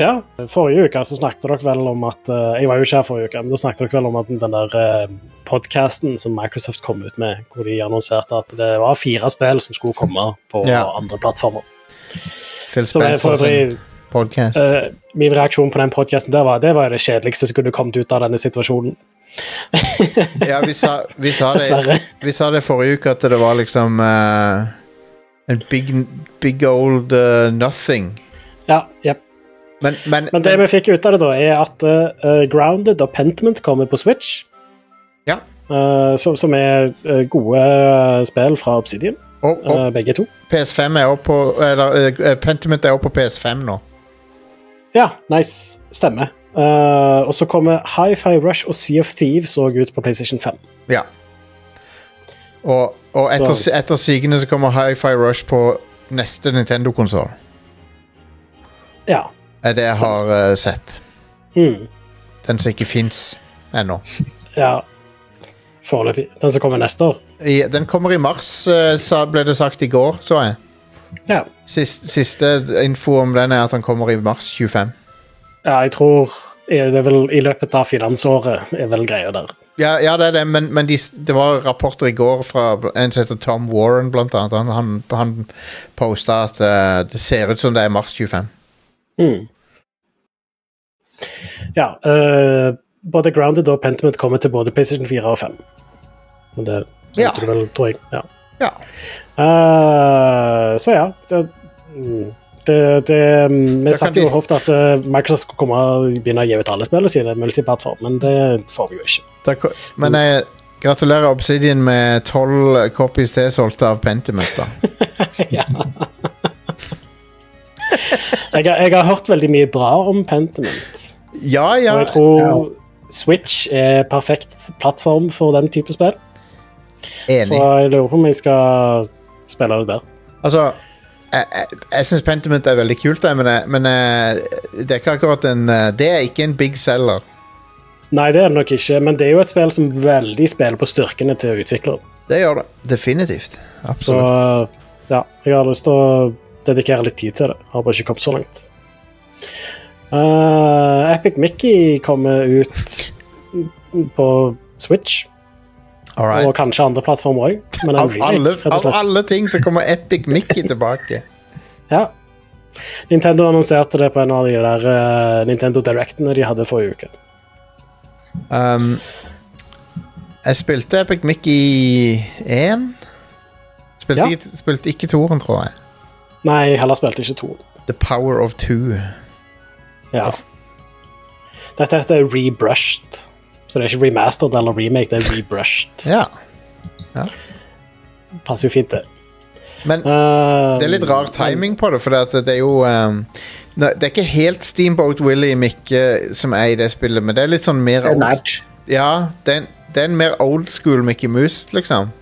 Ja, Forrige uke så snakket dere vel om at eh, Jeg var jo ikke her forrige uke, men da snakket dere vel om at den der uh, podkasten som Microsoft kom ut med, hvor de annonserte at det var fire spill som skulle komme på Ja. andre plattformer. Phil er Spencer sin podcast. Uh, Min reaksjon på den podkasten der var det var det kjedeligste som kunne kommet ut av denne situasjonen. ja, vi sa, vi, sa det, vi sa det forrige uke, at det var liksom uh, en big, big old uh, nothing. Ja, jep. Men, men, Men det vi fikk ut av det, da, er at Grounded og Pentiment kommer på Switch. Ja. Som, som er gode spill fra Obsidian, og, og begge to. PS5 er opp på Eller Pentiment er oppe på PS5 nå. Ja, nice. Stemmer. Uh, og så kommer Hi-Fi Rush og Sea of Thieves òg ut på PlayStation 5. Ja. Og, og etter, Så- etter sigende så kommer Hi-Fi Rush på neste Nintendo-konsoll. Ja. Er det jeg har uh, sett. Mm. Den som ikke fins ennå. ja. Foreløpig. Den som kommer neste år. I- Den kommer i mars, uh, ble det sagt i går, så jeg. Ja. Sist, siste info om den er at han kommer i mars 25. ja, jeg tror det er vel i løpet av finansåret er vel greia der. Ja, ja det er det, men, men de, det var rapporter i går fra en som heter Tom Warren, blant annet. Han, han, han posta at uh, det ser ut som det er mars 25. Mm. Ja. Uh, både Grounded og Pentiment kommer til både PlayStation 4 og 5. Men det Ja. vet du vel, tror jeg. Ja. Ja. Uh, så ja. Det, mm, det, det, vi kan satt jo de- og håpet at eh, Microsoft skulle komme og begynne å gi ut alle spillene sine multiplattform, men det får vi jo ikke. Da Men jeg gratulerer Obsidian med tolv copies til solgte av Pentiment, da. ja. jeg, har, jeg har hørt veldig mye bra om Pentiment. Ja, ja. Og jeg tror Switch er perfekt plattform for den type spill. Enig. Så jeg lurer på om jeg skal spille det der. Altså, jeg, jeg, jeg syns Pentiment er veldig kult, men, jeg, men eh, det er ikke akkurat en eh, Det er ikke en big seller. Nei, det er det nok ikke, men det er jo et spill som veldig spiller på styrkene til utvikleren. Det gjør det. Definitivt. Så ja, jeg har lyst til å dedikere litt tid til det. Har bare ikke kommet så langt. Uh, Epic Mickey kommer ut på Switch, All og kanskje andre plattformer òg. Av av alle ting så kommer Epic Mickey tilbake. Ja. Nintendo annonserte det på en av de der uh, Nintendo Directene de hadde forrige uke. Um, jeg spilte Epic Mickey 1. Spilte, Ja. ikke, spilte ikke toren, tror jeg. Nei, jeg heller spilte ikke to. The Power of Two. Ja. Dette heter rebrushed. Så det er ikke remastered eller remake, det er rebrushed. Ja. Passer jo fint, det. Men Eh, det er litt rar timing på det, for det er jo um, Det er ikke helt Steamboat Willie Mikke som er i det spillet, men det er litt sånn mer Det er old. Ja, det er, en- det er en mer old school Mickey Mouse, liksom.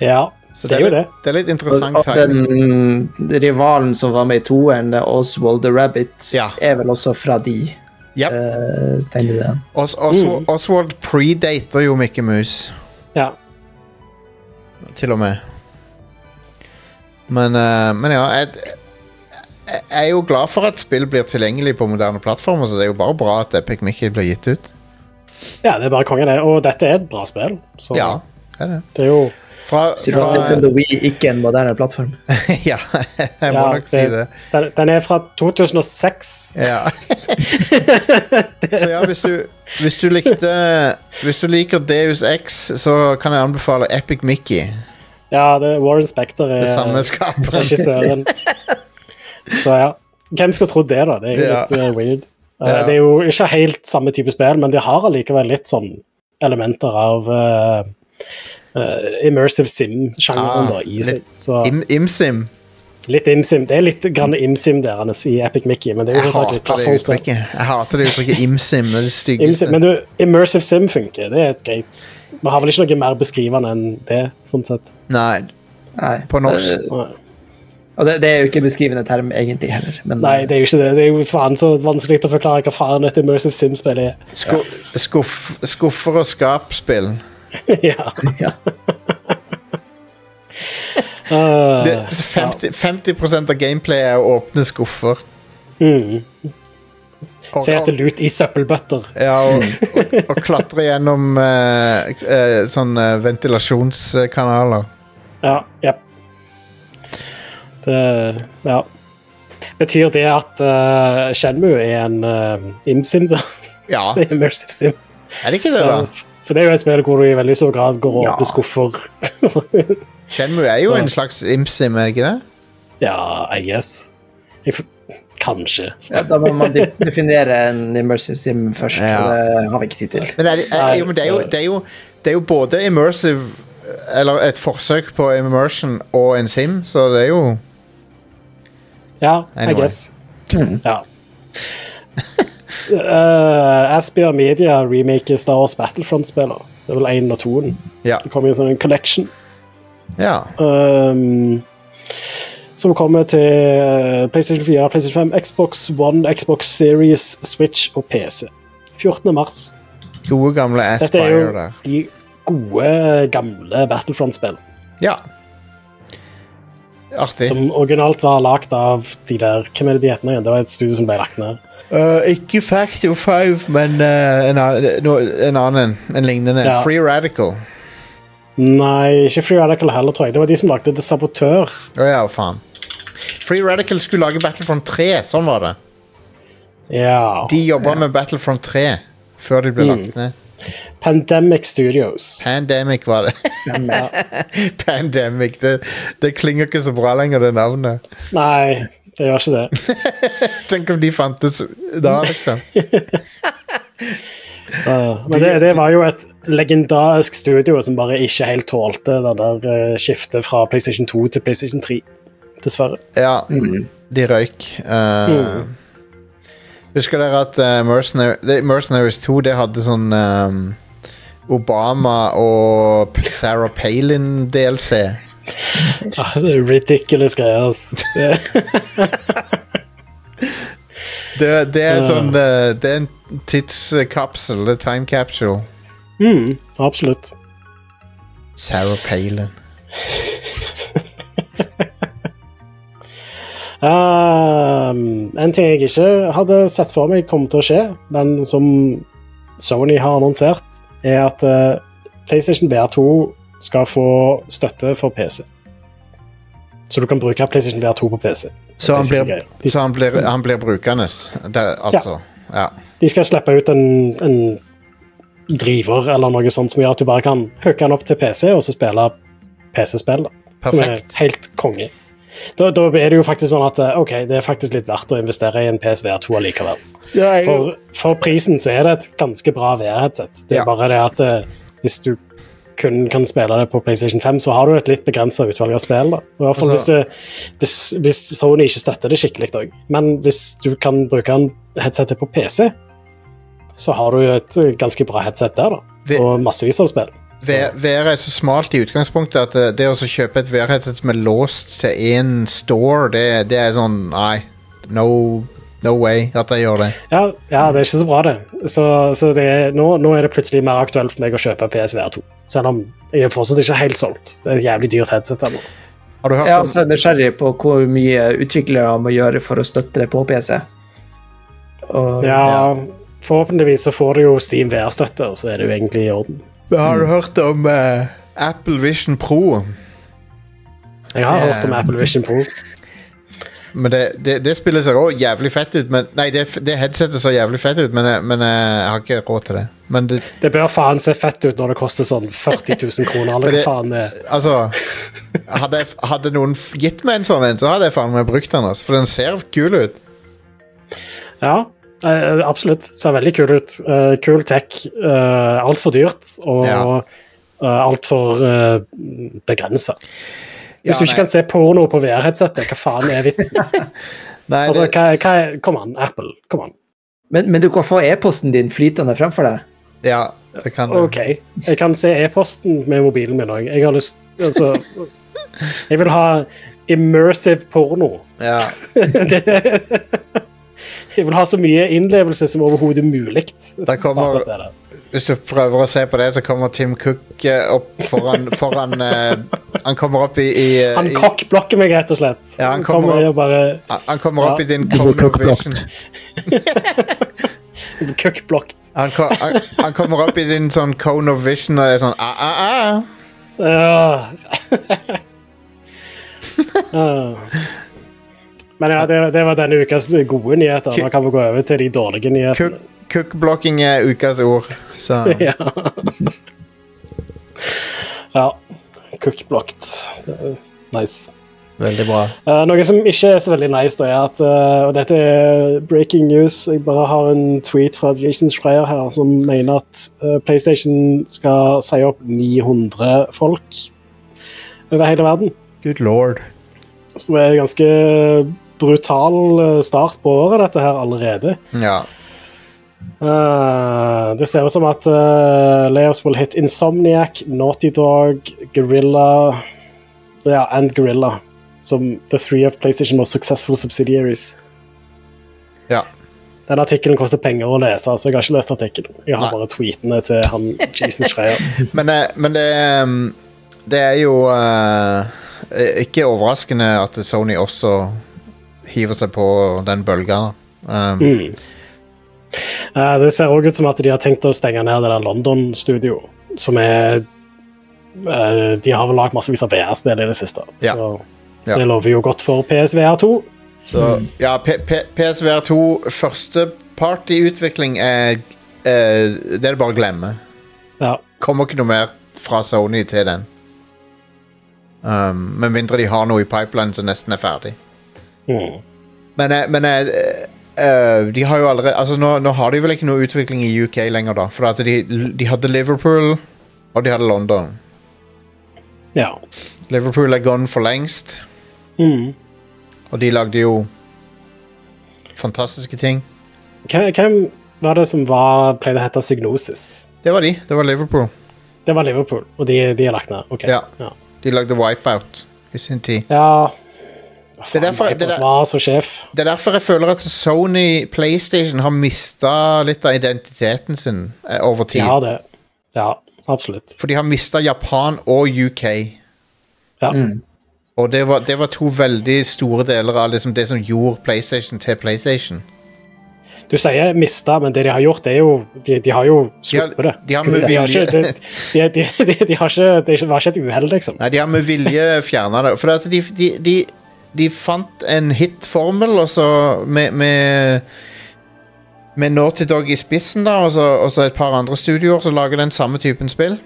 Ja, Så det er jo det. litt, det er litt Og, interessant og timing. den rivalen som var med i toeren, Oswald the Rabbit, Ja. er vel også fra de Yep. uh, tegneserien. Os Os Mm. Oswald predater jo Mickey Mouse, Ja. til og med. Men, uh, men ja, jeg, jeg er jo glad for at spill blir tilgjengelig på moderne plattformer, så det er jo bare bra at Epic Mickey blir gitt ut. ja, det er bare kongen, det. Og dette er et bra spill. Så Ja, det er det. det er jo Fra, Siden fra Nintendo Wii ikke en moderne plattform. Ja, jeg må Ja, nok si det. Den, den er fra 2006. Ja. så ja, hvis du, hvis du likte Hvis du liker Deus X, så kan jeg anbefale Epic Mickey. Ja, det er Warren Spector er Det samme regissøren. Så ja. Hvem skulle trodd det, da? Det er jo Ja. litt eh, weird. Uh, Ja. Det er jo ikke helt samme type spill, men de har allikevel litt sånn elementer av eh, eh, immersive sim-sjangeren Ah, i seg. Så Im Imsim. litt imsim. Det er litt grann imsim der er i Epic Mickey, men det er jo jeg, hater det uttrykket. Jeg hater det uttrykket imsim. Det er det Imsim, styggeste. men du, immersive sim funker. Det er et greit Vi har vel ikke noe mer beskrivende enn det, sånn sett. Nei, Nei. på norsk. Eh, Nei. og det, det er jo ikke beskrivende term egentlig heller, men Nei, det er jo ikke det. Det er jo faen så vanskelig å forklare hva faen et immersive sim-spill er. Sku, skuff, skuffer og skapspill. ja. ja. Uh, Det, 50, 50 av gameplay er å åpne skuffer. mm. Se etter lut i søppelbøtter. ja, og, og, og klatre gjennom uh, uh, sånne ventilasjonskanaler. Ja, jepp. Det Ja. Betyr det at uh, Shenmue er en uh, imsim, da? Ja, er immersive sim. er det ikke det, da? For det er jo et spill hvor du i veldig stor grad går og Ja. åpner skuffer. Shenmue er jo Så- en slags imsim, er det ikke det? ja, I guess. Jeg Kanskje. Ja, da må man definere en immersive sim først, Ja. og det har vi ikke tid til. Men, er det, er, jo, det, er jo, det, er jo, det er jo både immersive Eller et forsøk på immersion og en sim, så det er jo Ja, Anyway. I guess. Ja. S- eh, Aspia Media remaker Star Wars Battlefront-spiller. Det er vel én og toen. Ja. Det kommer i en sånn collection. ja. Um, som kommer til eh, PlayStation 4, PlayStation 5, Xbox One, Xbox Series, Switch og PC. 14. mars. Gode, gamle Dette er jo der. de gode, gamle Battlefront-spill. Ja. Artig. Som originalt var lagd av de der Hvem er det de heter igjen? Det var et studio som ble lagt ned. Eh, ikke Factor 5, men uh, en, en annen. En lignende. Ja. Free Radical. Nei, ikke Free Radical heller, tror jeg. Det var de som lagde The Sabotør. Å ja, faen. Free Radical skulle lage Battlefront 3, sånn var det. Ja. De jobba med Battlefront 3 før de ble Mm. lagt ned. Pandemic Studios. Pandemic var det. Stemmer. Pandemic. Det, det klinger ikke så bra lenger, det navnet. Nei, det gjør ikke det. Tenk om de fantes da, liksom. Uh, men det, det var jo et legendarisk studio som bare ikke helt tålte det der uh, skiftet fra PlayStation 2 til PlayStation 3. Dessverre. Ja, de røyk. Eh, Husker dere at uh, Mercenaries 2 det hadde sånn um, Obama og Sarah Palin-DLC? Ah, det er ridiculous greier. Altså. Det- Det, er sånn uh, Det er en tidskapsel, time capsule. Mm, absolutt. Sarah Palin. Um, en ting jeg ikke hadde sett for meg kom til å skje, men som Sony har annonsert, er at eh, PlayStation VR2 skal få støtte for PC. Så du kan bruke PlayStation VR2 på PC. Så han blir, så han blir, han blir brukende, det, altså. Ja. de skal slippe ut en, en driver eller noe sånt som gjør at du bare kan hooke den opp til PC og så spille PC-spill. Som er helt konge. Da, da er det jo faktisk sånn at eh, ok, det er faktisk litt verdt å investere i en PSVR2 allikevel. For, for prisen så er det et ganske bra VR-headset. Det er Ja. bare det at eh, hvis du kun kan spille det på PlayStation 5, så har du et litt begrensa utvalg av spill. da. I hvert fall Altså- hvis, det, hvis, hvis Sony ikke støtter det skikkelig òg. Men hvis du kan bruke en headsetet på PC, så har du et eh, ganske bra headset der, da. Og massevis av spill. VR er så smalt i utgangspunktet at eh, det å kjøpe et VR-headset som er låst til én store, det, det er sånn Nei, no, no way at jeg gjør det. Ja, ja, det er ikke så bra, det. Så, så det er, nå, nå er det plutselig mer aktuelt for meg å kjøpe PSVR2. Selv om jeg er fortsatt ikke helt solgt. Det er et jævlig dyrt headset ennå. Har du hørt Jeg er også nysgjerrig på hvor mye utviklere må gjøre for å støtte det på PC. Og, Ja, forhåpentligvis så får du jo Steam VR-støtte, og så er det jo egentlig i orden. Har du hørt om eh, Apple Vision Pro? Jeg har hørt om Apple Vision Pro. Men det, det, det spiller seg òg jævlig fett ut. Men, nei, det, det headsetet ser jævlig fett ut, men, jeg- men eh, jeg har ikke råd til det. Men det, Det bør faen se fett ut når det koster sånn 40 000 kroner, eller det- hva faen det er. Altså hadde, jeg, hadde noen f- gitt meg en sånn en, så hadde jeg faen meg brukt den. Altså, for den ser kul ut. Ja, eh, absolutt. Ser veldig kul ut. Uh, Kul tech. Uh, Altfor dyrt og Ja. uh, altfor uh, begrensa. Hvis Ja, du ikke kan se porno på VR-headsetet, hva faen er vitsen? Nei, Altså, det, hva, hva er, Kom an, Apple. Kom an. men, men du kan få e-posten din flytende fremfor deg. ja, det kan du. OK. Jeg kan se e-posten med mobilen min òg. Jeg har lyst Altså Jeg vil ha immersive porno. Ja. Det, jeg vil ha så mye innlevelse som overhodet mulig. Hvis du prøver å se på det, så kommer Tim Cook eh, opp foran, foran eh, Han kommer opp i, i, eh, Han kokkblokker meg, rett og slett. Ja, han kommer kommer opp, bare Han kommer opp Ja. i din blir cone of cockblocked. vision. Cookblocked. Han, kom, han, han kommer opp i din sånn cone of vision og er sånn ah, ah, ah. Ja. Men ja, det, det var denne ukas gode nyheter. Nå kan vi gå over til de dårlige nyhetene. Cook- Cookblocking er ukas ord, så Ja. ja. Cookblocked. Nice. veldig bra. Uh, noe som ikke er så veldig nice, da, er at uh, Og dette er breaking news. Jeg bare har en tweet fra Jason Schreier her som mener at uh, PlayStation skal si opp 900 folk over hele verden. Good lord. Som er ganske brutal eh, start på året, dette her allerede. Ja. Uh, det ser ut som at uh, layoffs will hit Insomniac, Naughty Dog, Gorilla Ja, and Gorilla. Som the three of PlayStation most successful subsidiaries. ja. Den artikkelen koster penger å lese, så jeg har ikke lest artikkelen. Jeg har Nei. bare tweetene til han Jason Schreier. Men, eh, men det, um, det er jo uh, ikke overraskende at Sony også hiver seg på den bølga. Um, Mm. Eh, det ser òg ut som at de har tenkt å stenge ned det der London-studio, som er eh, De har vel lagd massevis av VR-spill i det siste, Ja. så Ja. det lover jo godt for PSVR2. Så ja, P P PSVR2 førsteparty-utvikling er er Det er det bare å glemme. Ja. Kommer ikke noe mer fra Sony til den. Um, med mindre de har noe i pipeline som nesten er ferdig. Mm. Men, eh, men eh, de har jo allerede Altså nå, nå har de vel ikke noe utvikling i UK lenger, da. For at de, de hadde Liverpool, og de hadde London. ja. Liverpool er gone for lengst, Mm. og de lagde jo fantastiske ting. Hvem var det som var, pleide å hete Psygnosis? Det var de. Det var Liverpool. Det var Liverpool, og de, de er lagt ned. Okay. Ja. ja. De lagde Wipeout i sin tid. ja. Det er derfor- det er- var sjef. Det er derfor jeg føler at Sony PlayStation har mista litt av identiteten sin over over De tid. har det. Ja, absolutt. For de har mista Japan og UK. Ja. Og det var, det var to veldig store deler av liksom det som gjorde PlayStation til PlayStation. Du sier mista, men det de har gjort, det er jo De, de har jo De har, sluppet det. de har med vilje ikke, de, de, de, de, de har ikke, det var ikke et uhell, liksom. Nei, de har med vilje fjerna det. For at de, de, de, fant en hit-formel, og så med, med med Naughty Dog i spissen, da, og så, og så et par andre studioer som lager den samme typen spill.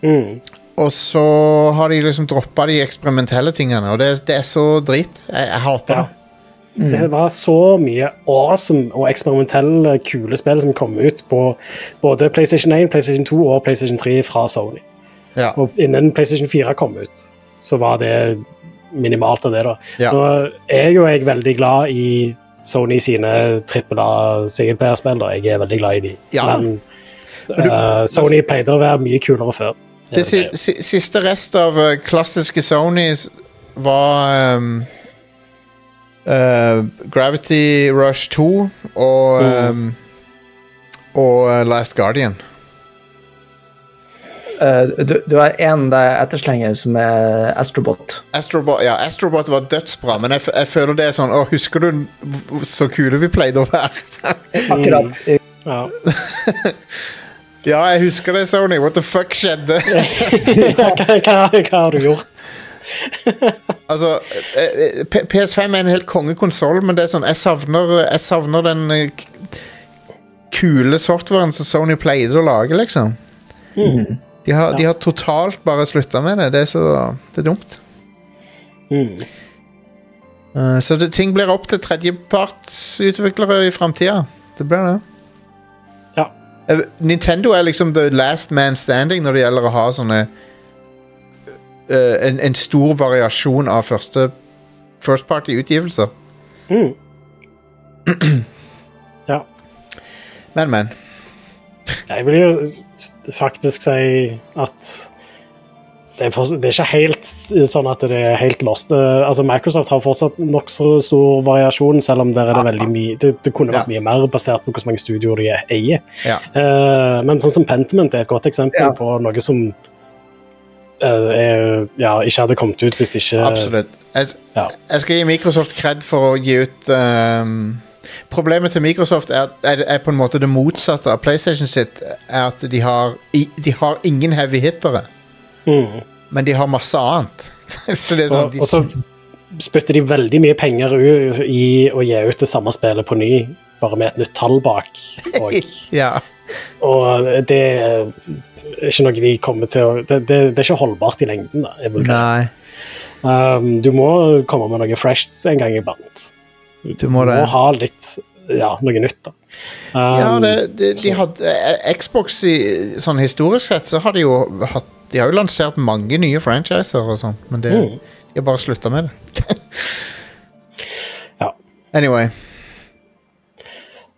Mm. Og så har de liksom droppa de eksperimentelle tingene, og det, det er så drit. Jeg, jeg hater Ja. det. Det var så mye awesome og eksperimentelle, kule spill som kom ut på både PlayStation 1, PlayStation 2 og PlayStation 3 fra Sony. Ja. Og innen PlayStation 4 kom ut, så var det minimalt av det, da. Ja. Nå er jo jeg veldig glad i Sony sine trippel A-singelplayerspill, da. Jeg er veldig glad i de. Ja. Men eh, Sony pleide å være mye kulere før. Det si, si, siste rest av uh, klassiske Sony var um, uh, Gravity Rush 2 og Mm. um, Og Last Guardian. Eh, du, du har én etterslenger som er Astrobot. Astrobot, ja, Astrobot var dødsbra, men jeg, jeg føler det er sånn Å, husker du så kule vi pleide å være? Akkurat. Ja. ja, jeg husker det, Sony. What the fuck skjedde? hva, hva, hva har du gjort? altså, eh, eh, P- PS5 er en helt kongekonsoll, men det er sånn Jeg savner, jeg savner den kule softwaren som Sony pleide å lage, liksom. De har, de har totalt bare slutta med det. Det er så Det er dumt. Mm. Uh, så det, ting blir opp til tredjepartsutviklere i framtida. Det blir det. Ja. Uh, Nintendo er liksom the last man standing når det gjelder å ha sånne uh, en, en stor variasjon av første first party-utgivelser. Mm. ja. Men, men. Jeg vil jo faktisk si at det er, for, det er ikke helt sånn at det er helt lost. Altså Microsoft har fortsatt nokså stor variasjon, selv om der er det veldig mye Det, det kunne vært Ja. mye mer basert på hvor mange studioer de eier. Ja. Uh, men sånn som Pentiment er et godt eksempel Ja. på noe som uh, er, ja, ikke hadde kommet ut hvis ikke Absolutt. Jeg, jeg skal gi Microsoft kred for å gi ut ehm, Problemet til Microsoft er, er, er på en måte det motsatte av PlayStation sitt. Er at de har, de har ingen heavy hittere, Mm. men de har masse annet. så det er sånn Og, og så spytter de veldig mye penger i å gi ut det samme spillet på ny, bare med et nytt tall bak. Og, Ja. og det er ikke noe de kommer til å Det, det, det er ikke holdbart i lengden. da. Nei, Um, du må komme med noe fresh en gang iblant. Du må må ha litt ja, noe nytt, da. Um, Ja, det, det, de hadde, eh, Xbox i, sånn historisk sett så har de jo hatt De har jo lansert mange nye franchiser og sånn, men det, Mm. de har bare slutta med det. Ja. Anyway.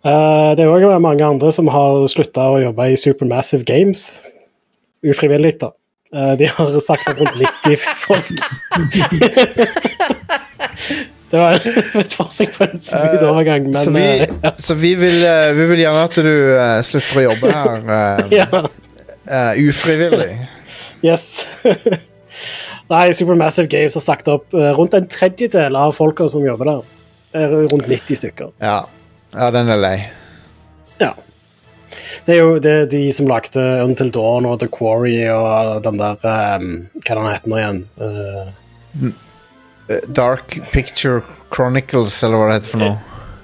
Uh, det er òg mange andre som har slutta å jobbe i Supermassive Games. Ufrivillig, da. Uh, de har sagt opp rundt 90 folk. Det var et forsøk på en smooth overgang, men så vi, uh, så vi, vil, eh, vi vil gjerne at du eh, slutter å jobbe her eh, ja. eh, ufrivillig. Yes. Nei, Supermassive Games har sagt opp rundt en tredjedel av folka som jobber der. Er rundt 90 stykker. Ja. ja, den er lei. Ja. Det er jo det er de som lagde Until Dawn og The Quarry og den der um, Hva den heter nå igjen? Uh, Eh, Dark Picture Chronicles, eller hva det heter for noe.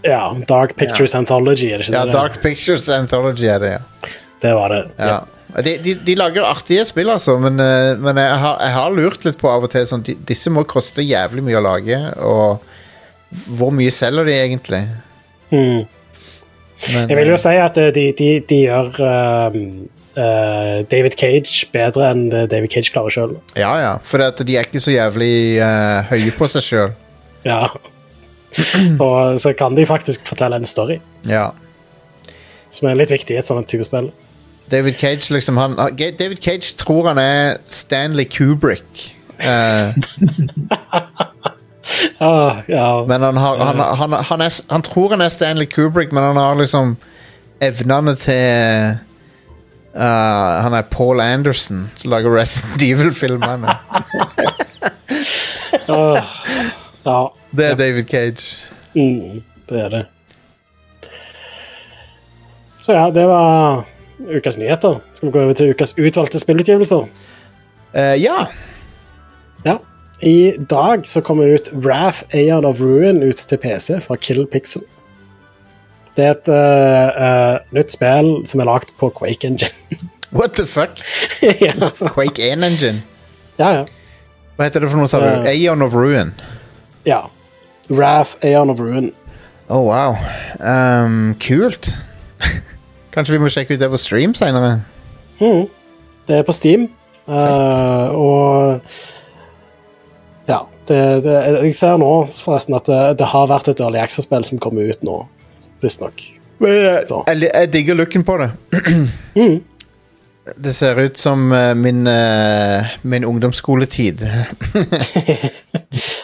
ja, Dark Pictures Anthology, er det ikke Ja, det? Dark Pictures Anthology er det, ja. Det var det. ja. De, de, de lager artige spill, altså, men, eh, men jeg, har, jeg har lurt litt på av og til sånn, de, Disse må koste jævlig mye å lage, og hvor mye selger de egentlig? Mm. Men, Jeg vil jo si at eh, de, de, de gjør um, eh, David Cage bedre enn det David Cage klarer sjøl. Ja, ja, for at de er ikke så jævlig uh, høye på seg sjøl. Ja. Og så kan de faktisk fortelle en story. Ja. som er litt viktig i et sånt type spill. David Cage liksom han, han- David Cage tror han er Stanley Kubrick. Uh, Ah, ja, men han, har, han, han, han, er, han tror han er Stanley Kubrick, men han har liksom evnene til eh, Han er Paul Anderson, som lager Resident Evil-filmene. uh, ja Det er David Cage. mm, det er det. Så ja, det var ukas nyheter. Skal vi gå over til ukas utvalgte spillutgivelser? Uh, ja. Ja. I dag så kommer ut Wrath Aeon of Ruin ut til PC fra Kill Pixel. Det er et uh, nytt spill som er lagd på Quake Engine. What the fuck? ja. Quake 1 Engine. ja, ja. Hva heter det for noe, sa du? Uh, Aeon of Ruin. ja. Wrath Aeon of Ruin. Oh, wow. Um, kult. Kanskje vi må sjekke ut det på stream senere? Mm. Det er på Steam. uh, og ja. Det, det, jeg ser nå forresten at det, det har vært et Early Access-spill som kommer ut nå, visstnok. Jeg, jeg, digger looken på det. Mm. Det ser ut som eh, min, eh, min ungdomsskoletid.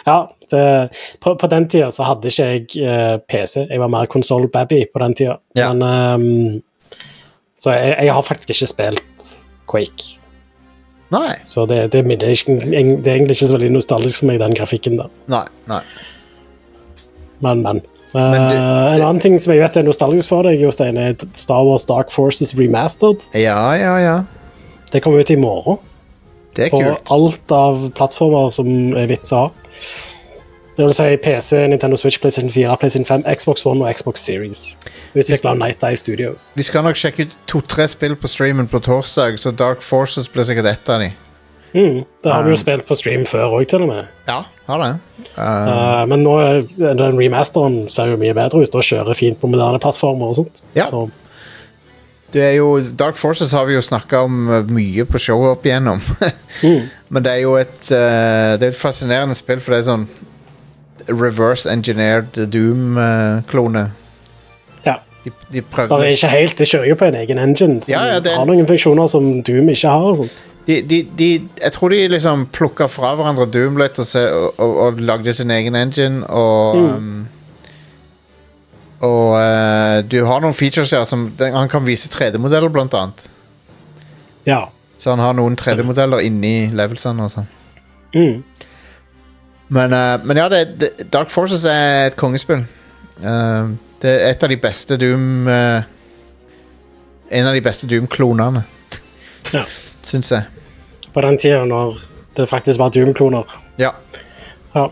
Ja, det, på, på den tida så hadde ikke jeg eh, PC. Jeg var mer konsoll-babby på den tida. Ja. Men um, Så jeg, jeg har faktisk ikke spilt Quake. Nei. Så det, det, minner ikke, det er egentlig ikke så veldig nostalgisk for meg, den grafikken. der. Nei. nei. Men, men. Du- Eh, en annen ting som jeg vet er nostalgisk for deg, Jostein, er Star Wars Dark Forces Remastered. Ja, ja, ja. Det kommer ut i morgen. Det er På kult. alt av plattformer som er vits å ha. Det vil si PC, Nintendo Switch, PlayStation 4, PlayStation 5, Xbox One og Xbox Series. Utvikla av Night Dive Studios. Vi skal nok sjekke ut to-tre spill på streamen på torsdag, så Dark Forces blir sikkert ett av de. Mm, det har vi Um, jo spilt på stream før òg, til og med. Ja, har det. Uh, Uh, men nå den remasteren ser jo mye bedre ut og kjører fint på moderne plattformer og sånt. Ja. Så det er jo, Dark Forces har vi jo snakka om uh, mye på showet opp igjennom. mm, Men det er jo et, uh, det er et fascinerende spill, for det er sånn reverse engineered Doom-klone. ja. de, de Det er ikke helt, det kjører jo på en egen engine som Ja, ja, det har noen funksjoner som Doom ikke har. og sånt. De, de, de, Jeg tror de liksom plukka fra hverandre Doom litt og, se, og, og, og lagde sin egen engine, og Mm. um, Og uh, du har noen features her som den, Han kan vise 3D-modeller, blant annet. Ja. Så han har noen 3D-modeller inni levelsene og sånn. Mm. Men, uh, men ja, det, det, Dark Forces er et kongespill. Uh, det er et av de beste Doom En av de beste Doom-klonene, ja. Syns jeg. På den tida når det faktisk var Doom-kloner. Ja. Ja.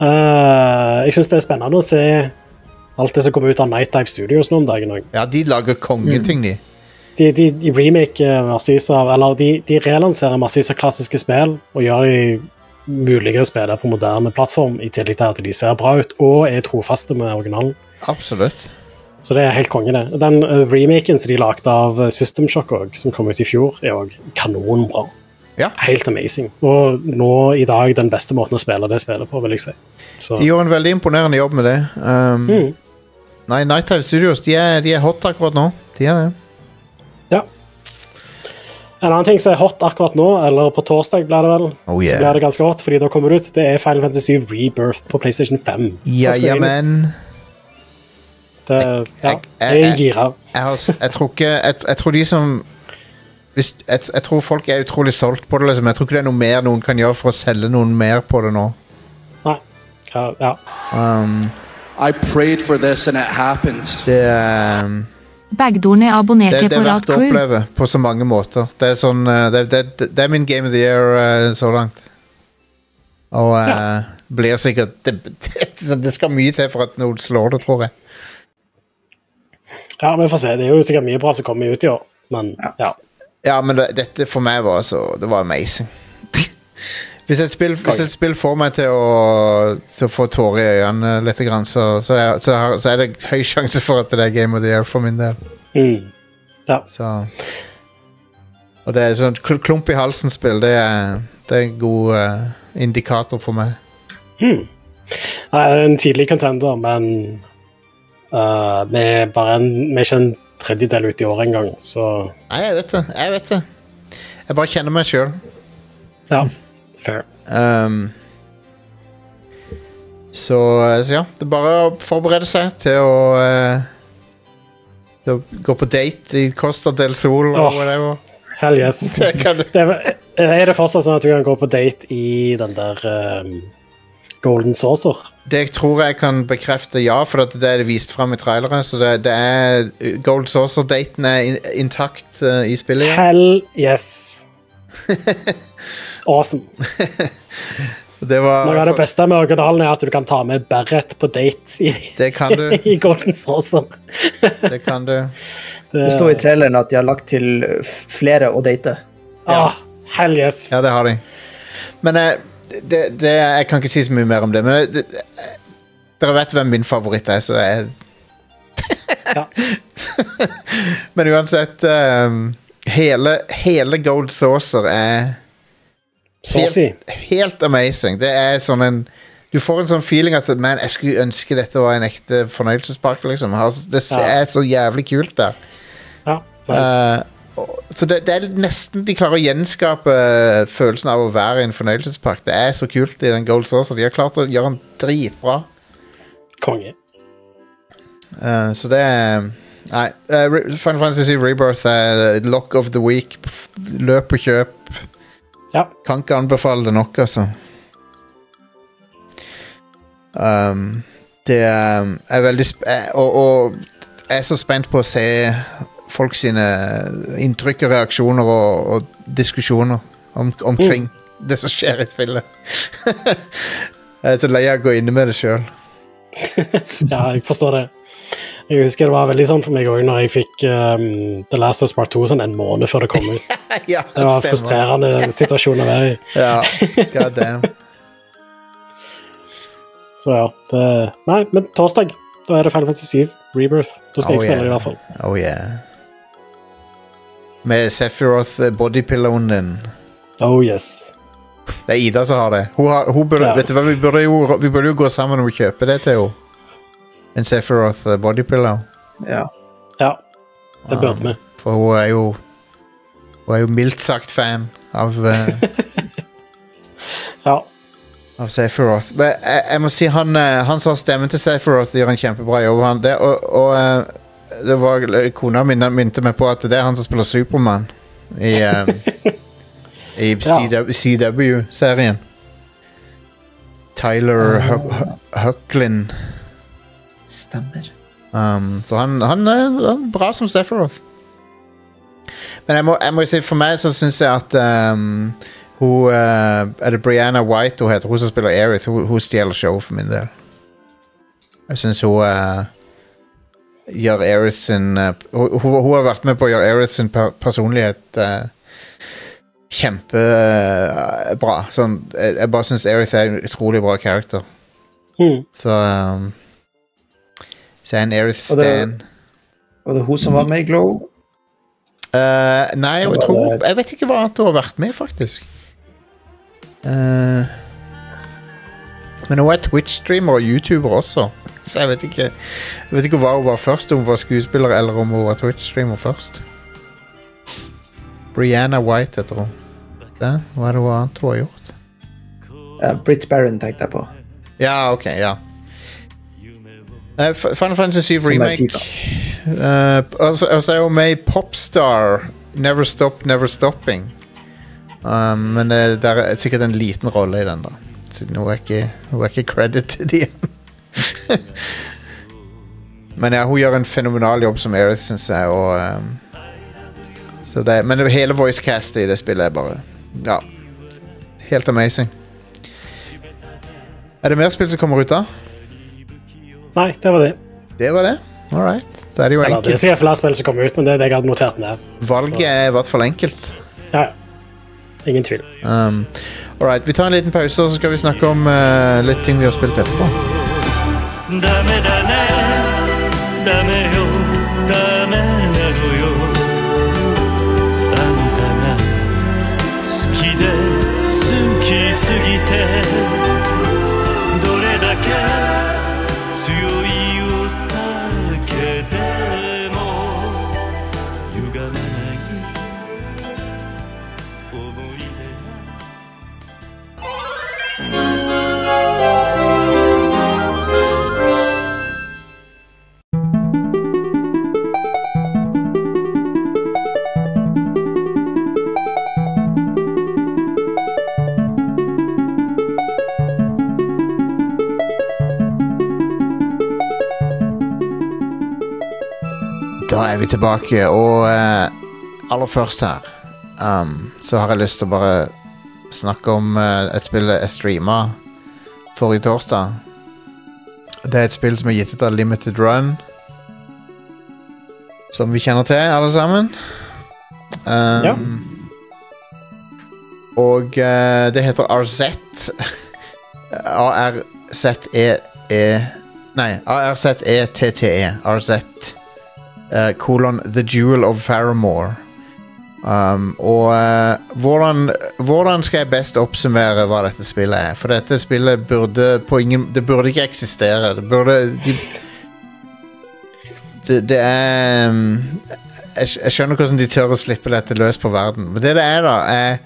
Uh, jeg syns det er spennende å se alt det som kommer ut av Night Dive Studios nå om dagen. ja, de lager kongeting, de. De, de, de remaker massevis av Eller de, de relanserer massevis av klassiske spill og gjør de mulige å spille på moderne plattform, i tillegg til at de ser bra ut og er trofaste med originalen. Absolutt. Så det er helt konge, det. Den eh, remaken som de lagde av eh, System Shock også, som kom ut i fjor, er òg kanonbra. Ja. Helt amazing. Og nå i dag den beste måten å spille det spillet på, vil jeg si. Så, De gjorde en veldig imponerende jobb med det. Um, mm, Nei, Nighttime Studios de er, de er hot akkurat nå. De er det. ja. En annen ting som er hot akkurat nå, eller på torsdag blir det vel, Oh, så blir det ganske hot, fordi da kommer det ut, det er Final Fantasy 7 Rebirth på PlayStation 5. Ja, Det, Jeg- ja, er gira. jeg, tror ikke jeg, jeg tror de som hvis, jeg, jeg tror folk er utrolig solgt på det. Liksom. Jeg tror ikke det er noe mer noen kan gjøre for å selge noen mer på det nå. Nei. Ja, ja. Um, I prayed for this and it happened. det, er, um, det, det er verdt å oppleve på så mange måter. Det er, sånn, uh, det, det, det er min game of the year uh, så langt. Og uh, Ja. blir sikkert det, det, det skal mye til for at noen slår det, tror jeg. Ja, vi får se. Det er jo sikkert mye bra som kommer ut i år, men ja. Ja, men det, dette for meg var altså Det var amazing. Hvis et spill, hvis et spill får meg til å, til å få tårer i øynene litt, grann, så, så, er, så, har, så er det høy sjanse for at det er Game of the Year for min del. Mm. Ja. Så Og det er sånn klump i halsen-spill. Det, det er en god uh, indikator for meg. Mm. Nei, det er en tidlig contender, men uh, er bare en, med ikke en tredjedel ut i året engang, så Nei, jeg vet det. Jeg vet det. Jeg bare kjenner meg sjøl. ja. Fair. Um, så, så ja, det er bare å forberede seg til å uh, til å gå på date i Costa del Sol og oh, whatever. Hell yes. Det er, er det fortsatt sånn at du kan gå på date i den der ehm, Golden Saucer? Det jeg tror jeg kan bekrefte ja, for det er det vist fram i trailere. Så det, det er Golden Saucer-daten er in, intakt uh, i spillet. Ja. Hell yes. Awesome. Det var Noe av det beste med originalen er at du kan ta med Berret på date i, Det kan du. i Golden Saucer. Det kan du. Det sto i traileren at de har lagt til flere å date. Ah, hell yes. Ja, det har de. Men eh, det, det, jeg kan ikke si så mye mer om det. Men det, det, dere vet hvem min favoritt er, så jeg Ja. Men uansett um, hele, hele Gold Saucer er helt, helt amazing. Det er sånn en Du får en sånn feeling at Man, jeg skulle ønske dette var en ekte fornøyelsespark. Liksom. Altså, Det er så jævlig kult der. Ja, nice. Og- så det, det er nesten de klarer å gjenskape eh, følelsen av å være i en fornøyelsespark. Det er så kult i den Gold Saucer. De har klart å gjøre den dritbra. Konge. Uh, så det er Nei. Uh, Final Fantasy Rebirth er lock of the week. Løp og kjøp. Ja. Kan ikke anbefale det nok, altså. Um, det er, veldig sp og, og jeg er så spent på å se folk sine inntrykk og reaksjoner og, og diskusjoner om, omkring det som skjer i spillet. jeg er så lei av å gå inne med det sjøl. Ja, jeg forstår det. Jeg husker det var veldig sånn for meg òg når jeg fikk um, The Last of Us Part 2 sånn en måned før det kom ut. ja, Det var en frustrerende situasjon å være i. Ja, god damn. Så ja, det Nei, men torsdag. Da er det Final Fantasy 7 Rebirth. Da skal Oh, jeg spille yeah. det i hvert fall. Oh yeah. Med Sephiroth eh, bodypillowen din. Oh yes. Det er Ida som har det. Hun har, hun burde, Ja. vet du hva, vi burde, jo, vi burde jo gå sammen og kjøpe det til henne. En Sephiroth eh, bodypillow. Ja. Ja, det burde vi. For hun er jo Hun er jo mildt sagt fan av, uh, Ja. av Sephiroth. Men jeg, jeg må si han, han som har stemmen til Sephiroth, gjør en kjempebra jobb. Han, det, og og det var Kona mi minte meg på at det er han som spiller Supermann i, um, i. CW-serien. Tyler Huck- Hucklin. Stemmer. Um, så han, han, er, han er bra som Sephiroth. Men jeg må, jeg må si, for meg så syns jeg at um, hun uh, Er det Brianna White hun heter? Hun som spiller Aerith. Hun, hun stjeler show for min del. Jeg syns hun uh, gjør Eris sin uh, hun, hun hun har vært med på gjøre Aerith sin per personlighet uh, kjempebra. sånn, jeg, jeg bare syns Eris er en utrolig bra character. Mm. Så um, Så jeg er en det- Stan. Var det hun som var med i Glow? Eh, nei, jeg, tror, jeg vet ikke hva annet hun har vært med i, faktisk. Eh, men hun er Twitch-streamer og YouTuber også. Så jeg vet ikke Jeg vet ikke hva hun var først, om hun var skuespiller eller om hun var Twitch-streamer først. Brianna White heter hun. Det, hva er det hun annet hun har gjort? Uh, Britt Barron tenkte jeg på. Ja, ok, ja. Uh, Final Fantasy 7 er Remake. FIFA. Eh, og så er hun med i Popstar. Never Stop, Never Stopping. Um, men det er sikkert en liten rolle i den, da. Siden hun er ikke, hun er ikke credited igjen. men ja, hun gjør en fenomenal jobb som Aerith, syns jeg. Og, um, så det, men hele voicecastet i det spillet er bare Ja. Helt amazing. Er det mer spill som kommer ut da? Nei, det var det. Det var det. All right. Da er det jo enkelt. det er sikkert flere spill som kommer ut, men det er det jeg hadde notert ned. Valget er i hvert fall enkelt. Ja. Ingen tvil. Um, all right. Vi tar en liten pause, og så skal vi snakke om uh, litt ting vi har spilt etterpå. Dame, dame. Tilbake, og uh, aller først her um, så har jeg lyst til å bare snakke om uh, et spill jeg streama forrige torsdag. Det er et spill som er gitt ut av Limited Run. Som vi kjenner til, alle sammen. Um, Ja. Og uh, det heter RZ. A-R-Z-E-E Nei, A-R-Z-E-T-T-E. RZ. eh, kolon The Jewel of Faramore. Um, og uh, hvordan, hvordan skal jeg best oppsummere hva dette spillet er? For dette spillet burde på ingen Det burde ikke eksistere. Det burde de, det, det er um, jeg, jeg skjønner hvordan de tør å slippe dette løs på verden. Men det det er, da, er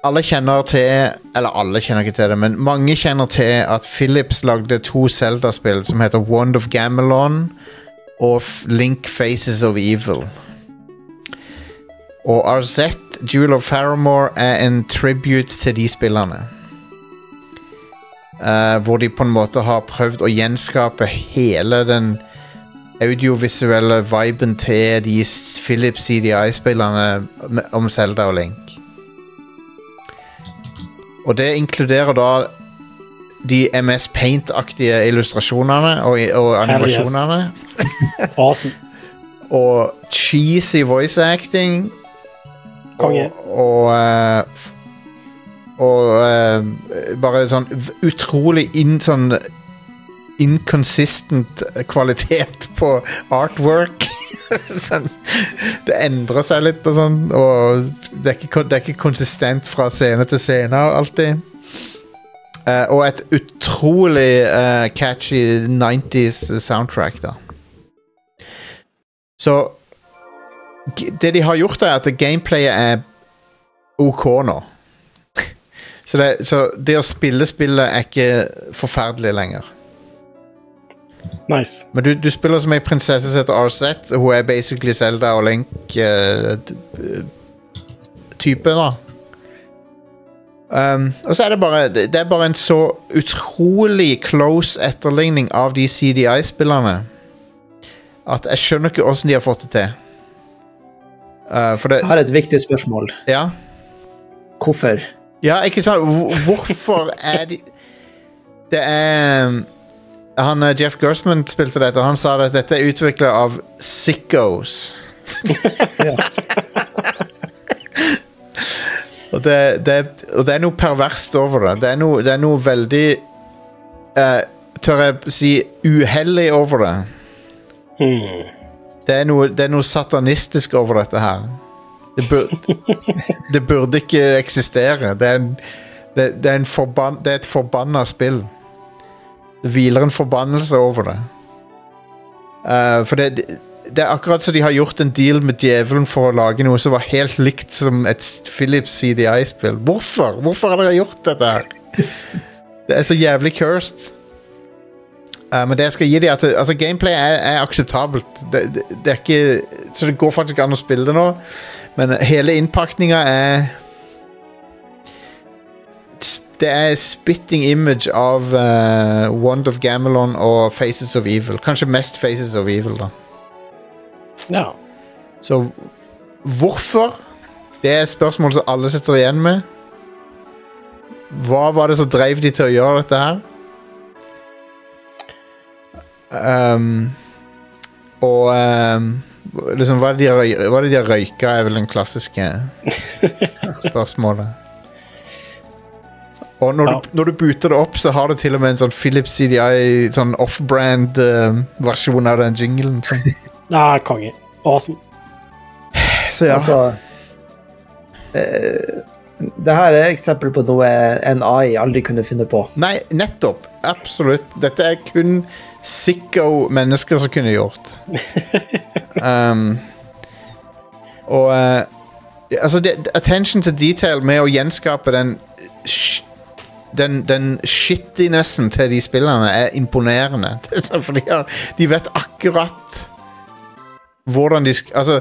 Alle kjenner til Eller alle kjenner ikke til det, men mange kjenner til at Philips lagde to Zelda-spill som heter Wand of Gamelon og Link Faces of Evil. Og RZ, Jewel of Faramore, er en tribute til de spillene. Uh, hvor de på en måte har prøvd å gjenskape hele den audiovisuelle viben til de Philips CDI-spillene om Zelda og Link. Og det inkluderer da de MS Paint-aktige illustrasjonene og, og animasjonene. yes. Awesome. Og cheesy voice acting. Konge. Og, og, og, og eh, bare sånn utrolig inn, sånn inconsistent kvalitet på artwork. sånn, det endrer seg litt og sånn, og det er ikke, det er ikke konsistent fra scene til scene alltid. Uh, og et utrolig uh, catchy 90s soundtrack, da. Så det de har gjort, er at gameplayet er OK nå. Så det, så det å spille spillet er ikke forferdelig lenger. Nice. Men du, du spiller som ei prinsesse som heter RZ. Hun er basically Zelda og Link-type, da. Um, og så er det bare Det det er bare en så utrolig close etterligning av de CDI-spillerne at jeg skjønner ikke åssen de har fått det til. Uh, det Jeg har et viktig spørsmål. Ja? Hvorfor? Ja, ikke sant? Hvorfor er de Det er um, han, eh, Jeff Gersman, spilte dette, og han sa at dette er utvikla av sickos. Og det, det, og det er noe perverst over det. Det er noe, det er noe veldig uh, Tør jeg si uheldig over det. Hmm. Det er, noe, det er noe satanistisk over dette her. Det, burde, det burde ikke eksistere. Det er, en, det, det, er forban, det er et forbanna spill. Det hviler en forbannelse over det. Uh, for det, det er akkurat som de har gjort en deal med djevelen for å lage noe som var helt likt som et Philips CDI-spill. Hvorfor? Hvorfor har dere gjort dette her? Det er så jævlig cursed. Men det jeg skal gi dem at det, altså Gameplay er, er akseptabelt. Det, det, det er ikke Så det går faktisk an å spille det nå. Men hele innpakninga er Det er spitting image av uh, Wand of Gamelon og Faces of Evil. Kanskje mest Faces of Evil, da. Ja. Så hvorfor? Det er et spørsmål som alle sitter igjen med. Hva var det som drev de til å gjøre dette her? Um, og um, liksom, hva er det de har, hva er det de har røyka, er vel den klassiske spørsmålet. Og når, Ja. du, når du booter det opp, så har det til og med en sånn Philips CDI sånn off-brand uh, versjon av den jinglen. Sånn. Ah, konge. Awesome. Så ja. Altså uh, Det her er eksempel på noe en AI aldri kunne finne på. Nei, nettopp. Absolutt. Dette er kun sicko mennesker som kunne gjort. um, og uh, Altså, det, attention to detail med å gjenskape den den, den shittinessen til de spillerne er imponerende. Det For de, har, de vet akkurat hvordan de skal Altså,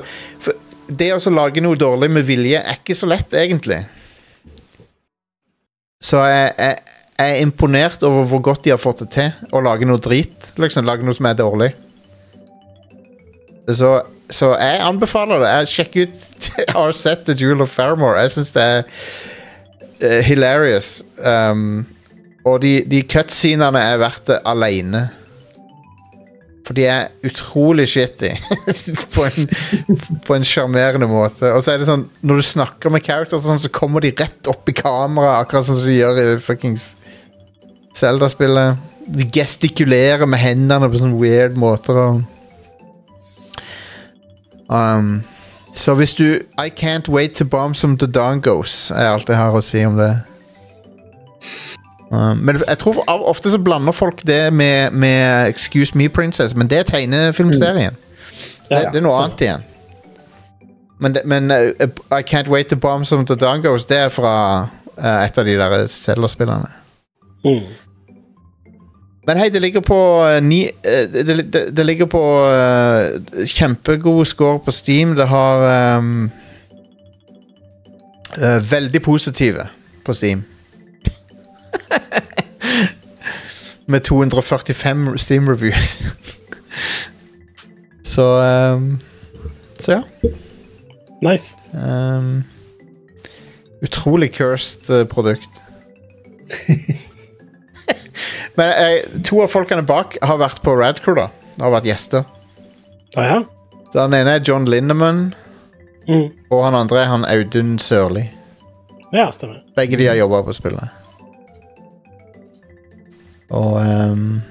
det å lage noe dårlig med vilje er ikke så lett, egentlig. Så jeg, jeg, jeg er imponert over hvor godt de har fått det til å lage noe drit. Liksom Lage noe som er dårlig. Så, så jeg anbefaler det. Jeg Sjekk ut RZ The Jewel of Faramore. Jeg syns det er eh, hilarious. Um, og de, de cutscenene er verdt det alene. For de er utrolig shitty. på en på en sjarmerende måte. Og så er det sånn når du snakker med characters, sånn, så kommer de rett opp i kamera, akkurat sånn som de gjør i fuckings Zelda-spillet. De gestikulerer med hendene på sånne weird måter. Og um, så hvis du I can't wait to bomb some dodongos, er alt jeg har å si om det. Um, men jeg tror ofte så blander folk det med, med Excuse Me Princess, men det er tegnefilmserien. Det, Ja, ja, det er noe Stem. annet igjen. Men, men uh, I Can't Wait to Bomb Some Dodongos, det er fra uh, et av de der Zelda-spillene. Mm. Men hei, det ligger på uh, ni, uh, det, det, det ligger på uh, kjempegod score på Steam. Det har um, uh, Veldig positive på Steam. Med 245 Steam-reviews. så um, Så ja. Nice. Um, utrolig cursed uh, produkt. Men jeg, to av folkene bak har vært på Radcrew, da. Har vært gjester. Ah, ja? Så Den ene er John Lindemann, Mm. og han andre er han Audun Sørli. Ja, stemmer. Begge de har jobba på spillet. Og um,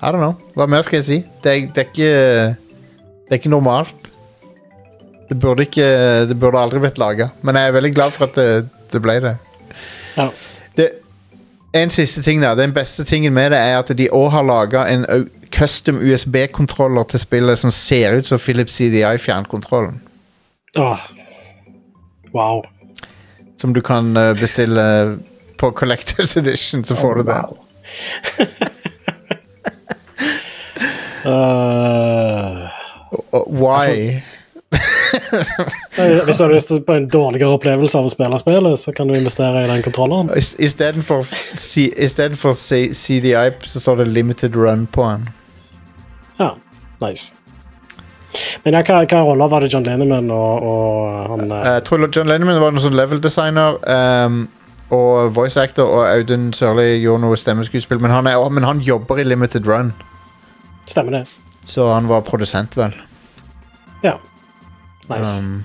I don't know. Hva mer skal jeg si? Det er, det er ikke Det er ikke normalt. Det burde ikke Det burde aldri blitt laga. Men jeg er veldig glad for at det, det ble det. Ja. det. En siste ting der Den beste tingen med det er at de òg har laga en custom USB-kontroller til spillet som ser ut som Philips CDI-fjernkontrollen. Åh. Wow. Som du kan eh, bestille på Collectors Edition, så får du det. Wow. uh, Why? Hvis du har lyst til en dårligere opplevelse av å spille spillet, så kan du investere i den kontrolleren. Is- Istedenfor CDI så står det limited run på den. Ja, nice. Men ja, hva, hva rolle var det John Lennon og, og han eh, Jeg tror John Lennon var noen sånn level designer Um, og voice actor, og Audun Sørli gjorde noe stemmeskuespill, men han, er, men han jobber i limited run, Stemmer det? så han var produsent, vel. Ja. Nice. Um,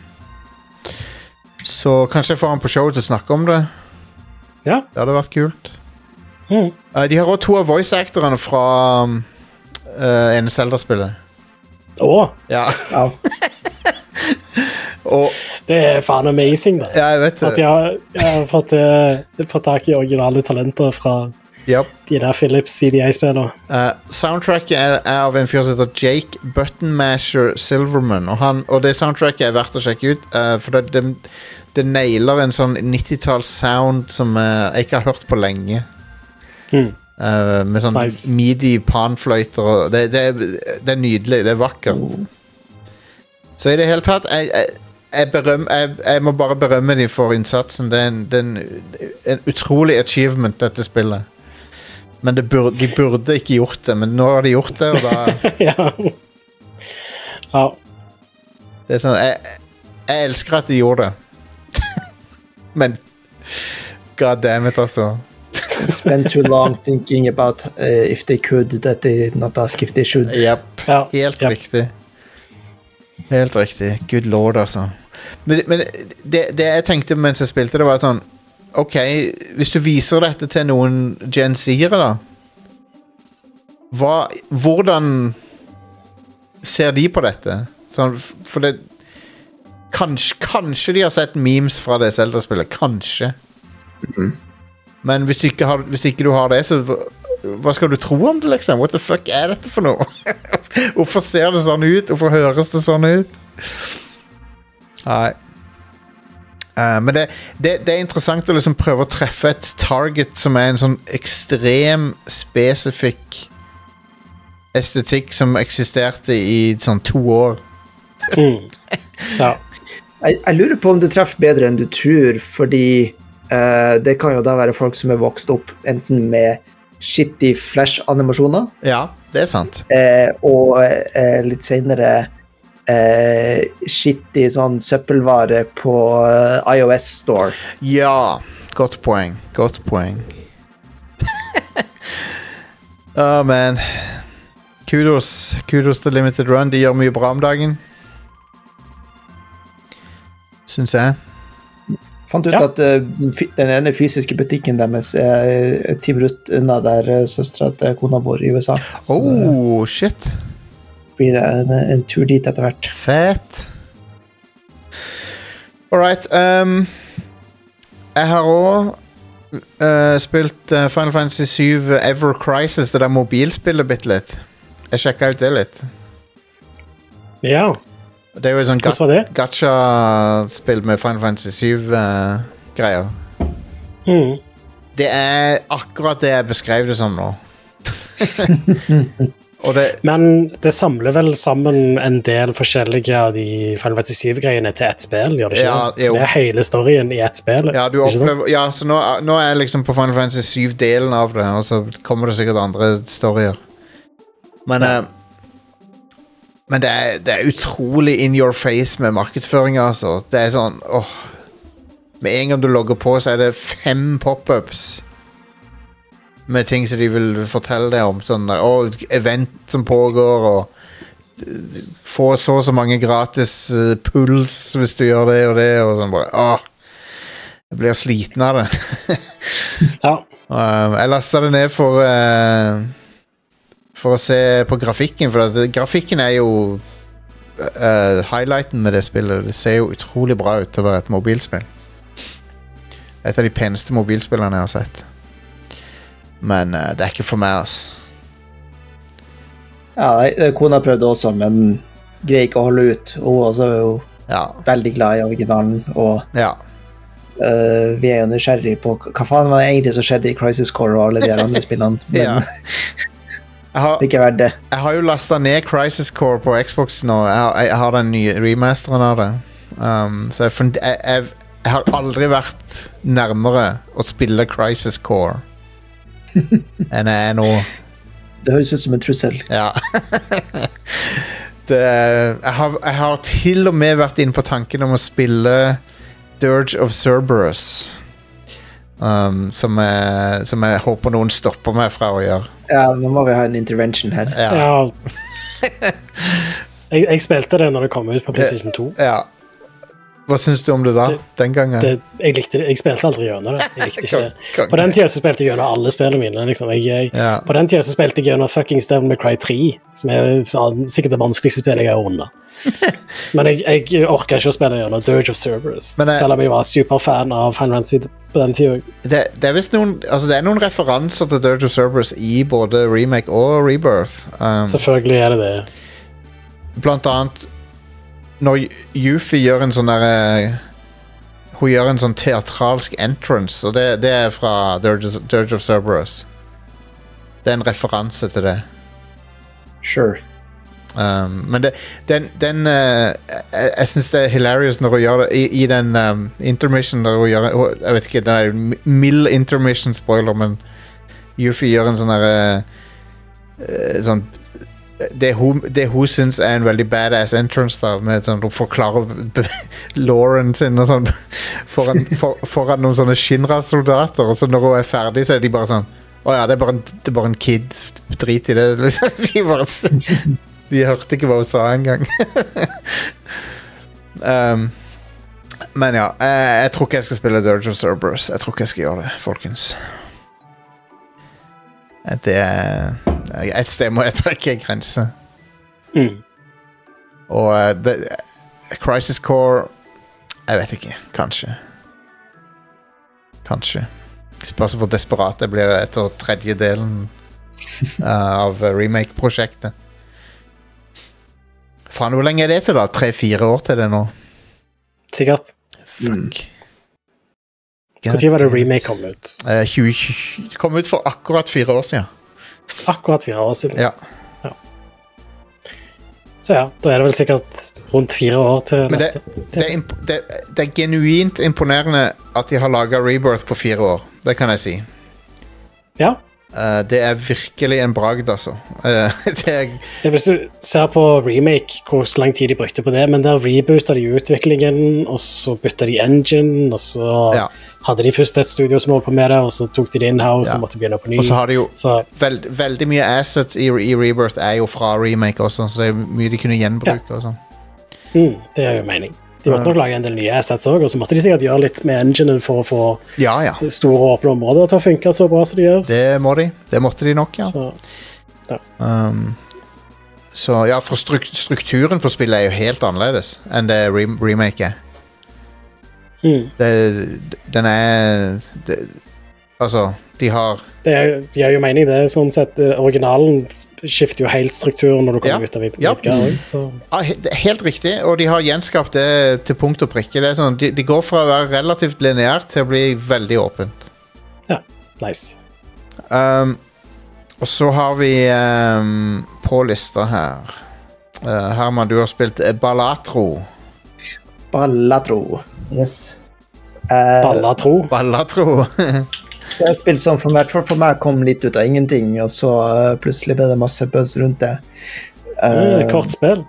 så kanskje jeg får han på show til å snakke om det. ja. Det hadde vært kult. Mm. Uh, de har også to av voice-actorene fra um, eh, ene Zelda-spillet. Å, Ja. Ja. Og det er faen amazing, da. ja, jeg vet At det. jeg har, jeg har fått, eh, fått tak i originale talenter fra Japp. de der Philips CDA-spillene. Uh, soundtracket er, er av en fyr som heter Jake Buttonmasher Silverman. Og, han, og det soundtracket er verdt å sjekke ut, uh, for det, det, det nailer en sånn 90-talls sound som uh, jeg ikke har hørt på lenge. Mm. Eh, med sånn Nice. midi panfløyter og det, det, er- det nydelig. Det er vakkert. Så i det hele tatt jeg, jeg, jeg, berøm, jeg, jeg må bare berømme dem for innsatsen. Det er en, det er en, en utrolig achievement, dette spillet. Men det burde, de burde ikke gjort det, men nå har de gjort det, og da ja. ja. Det er sånn Jeg, jeg elsker at de gjorde det. men god damn it, altså. Spent too long thinking about uh, if they could, that they not ask if they should. Yep. ja. Helt ja. riktig. Helt riktig. Good lord, altså. Men, men det, det jeg tenkte mens jeg spilte, det var sånn OK, hvis du viser dette til noen Gen Z-ere, da hva, Hvordan ser de på dette? Sånn, for det kanskje, kanskje de har sett memes fra det Zelda-spillet. Kanskje. Men hvis du, ikke har, hvis ikke du har det, så hva skal du tro om det, liksom? What the fuck er dette for noe? Hvorfor ser det sånn ut? Hvorfor høres det sånn ut? Nei. Eh, men det, det, det er interessant å liksom prøve å treffe et target som er en sånn ekstrem spesifikk estetikk som eksisterte i sånn to år. Mm. ja. Jeg, jeg lurer på om det treffer bedre enn du tror, fordi uh, det kan jo da være folk som er vokst opp enten med shitty flash-animasjoner, Ja, det er sant. Uh, og eh, litt senere eh, skittig sånn søppelvare på eh, iOS Store. Ja, godt poeng. Godt poeng. Å, man. Kudos, kudos til Limited Run. De gjør mye bra om dagen. Syns jeg. Fant ut Ja. at uh, den ene fysiske butikken deres er ti minutter unna der uh, søstera til kona bor i USA. Så Oh, shit. Blir det en, en tur dit etter hvert. Fett. All right. Um, jeg har òg spilt eh, Final Fantasy 7 Ever Crisis, det der mobilspillet, bitte litt. Jeg sjekka ut det litt. Ja, Det er jo et sånt gacha-spill med Final Fantasy 7-greier. Mm. det er akkurat det jeg beskrev det som nå. Det Men det samler vel sammen en del forskjellige av de Final Fantasy 7-greiene til ett spill? gjør det ikke Ja, det? Så det er hele storyen i ett spill? Ja, du opplever, ja så nå, nå er jeg liksom på Final Fantasy 7-delen av det, og så kommer det sikkert andre storyer. Men eh, Men det er, det er utrolig in your face med markedsføringa, altså. Det er sånn åh. Med en gang du logger på, så er det fem pop-ups med ting som de vil fortelle deg om. Sånn og event som pågår, og få så og så mange gratis uh, puls hvis du gjør det og det, og sånn bare åh. Jeg blir sliten av det. Ja. Um, jeg lasta det ned for uh, For å se på grafikken, for at det, grafikken er jo uh, highlighten med det spillet. Det ser jo utrolig bra ut til å være et mobilspill. Et av de peneste mobilspillene jeg har sett. Men uh, det er ikke for meg, ass. Ja, nei, kona prøvde også, men greier ikke å holde ut. Hun også er jo Ja. veldig glad i originalen, og ja. uh, vi er jo nysgjerrig på hva faen var det egentlig som skjedde i Crisis Core og alle de andre spillene, men Ja. Har, det er ikke verdt det. jeg har jo lasta ned Crisis Core på Xbox nå. Jeg har, jeg har den nye remasteren av det. Um, så jeg, jeg, jeg har aldri vært nærmere å spille Crisis Core enn jeg er nå. Det høres ut som en trussel. Ja. det, jeg, har, jeg har til og med vært inne på tanken om å spille Dirge of Cerberus. Um, som, jeg, som jeg håper noen stopper meg fra å gjøre. Ja, nå må vi ha en intervention her. Ja. ja. Jeg, jeg spilte det når det kom ut på PlayStation 2. Ja. Hva syns du om det da? Det- den gangen? Det, jeg, likte det. jeg spilte aldri gjennom det. Jeg likte ikke det. På den tida så spilte jeg gjennom alle spillene mine. Liksom. Jeg, jeg, Ja. På den tida så spilte jeg gjennom fuckings Devil McCry 3, som er sikkert det vanskeligste spillet jeg har runda. Men jeg, jeg orka ikke å spille gjennom Dirge of Cerberus, selv om jeg var superfan av Final Fantasy på den tida. Det, det er visst noen Altså det er noen referanser til Dirge of Cerberus i både remake og rebirth. Um, Selvfølgelig er det det. blant annet når Yuffie gjør en sånn derre Hun gjør en sånn teatralsk entrance, og det, det er fra Dirge of, Cerberus. Det er en referanse til det. Sure. Um, men det, den, den uh, Jeg, jeg syns det er hilarious når hun gjør det i, i den um, intermission der hun gjør hun, Jeg vet ikke, det er en mild intermission spoiler, men Yuffie gjør en sånn derre uh, Sånn det hun, det hun syns er en veldig badass entrance, da, med sånn, hun forklarer Lauren sin og sånn foran, for, foran noen sånne Shinra-soldater, og så når hun er ferdig, så er de bare sånn Å ja, det er bare en, det er bare en kid. Drit i det. de bare De hørte ikke hva hun sa engang. um, men ja, jeg, jeg tror ikke jeg skal spille Dirge of Cerberus. Jeg tror ikke jeg skal gjøre det, folkens. Det er Et sted må jeg trekke en grense. Mm. Og det, Crisis Core Jeg vet ikke. Kanskje. Kanskje. Spørs hvor desperat jeg blir etter tredje delen eh, av remake-prosjektet. Faen, hvor lenge er det til, da? Tre-fire år til det nå? Sikkert. Fuck. Når var det remake kom ut? Eh, 2020 Det kom ut for akkurat fire år siden. Akkurat fire år siden. Ja. Så ja, da er det vel sikkert rundt fire år til Men det, neste. det, er imp det, det er genuint imponerende at de har laga Rebirth på fire år. Det kan jeg si. Ja, Uh, det er virkelig en bragd, altså. Uh, det er, Ja, Hvis du ser på remake, hvor lang tid de brukte på det, men der reboota de utviklingen, og så bytta de engine, og så Ja. Hadde de først et studio som holdt på med det, og så tok de det in-house Ja. og måtte begynne på ny. og så har de jo Så veld, Veldig mye assets i, i Rebirth er jo fra remake også, så det er mye de kunne gjenbruke. og sånn. mm, det er jo mening. De måtte nok lage en del nye assets òg, og så måtte de sikkert gjøre litt med enginen for å få Ja, ja. store åpne områder til å funke så bra som de gjør. Det må de. Det måtte de nok, ja. Så, Um, så ja, for struk strukturen på spillet er jo helt annerledes enn det rem remake er. Mm. Det, den er det, Altså, de har Det gir jo mening, det. Sånn sett, eh, Originalen skifter jo helt strukturen når du kommer Ja. ut av Midgard. Ja. ja, Helt riktig, og de har gjenskapt det til punkt og prikke. Det er sånn, de, de går fra å være relativt lineært til å bli veldig åpent. ja, nice. Um, og så har vi um, på lista her uh, Herman, du har spilt eh, Ballatro. Yes. Eh, Ballatro? Ballatro. det er et spill som for, fall for meg kom litt ut av ingenting, og så eh, plutselig ble det masse buzz rundt det. Mm, Eh, kort spill.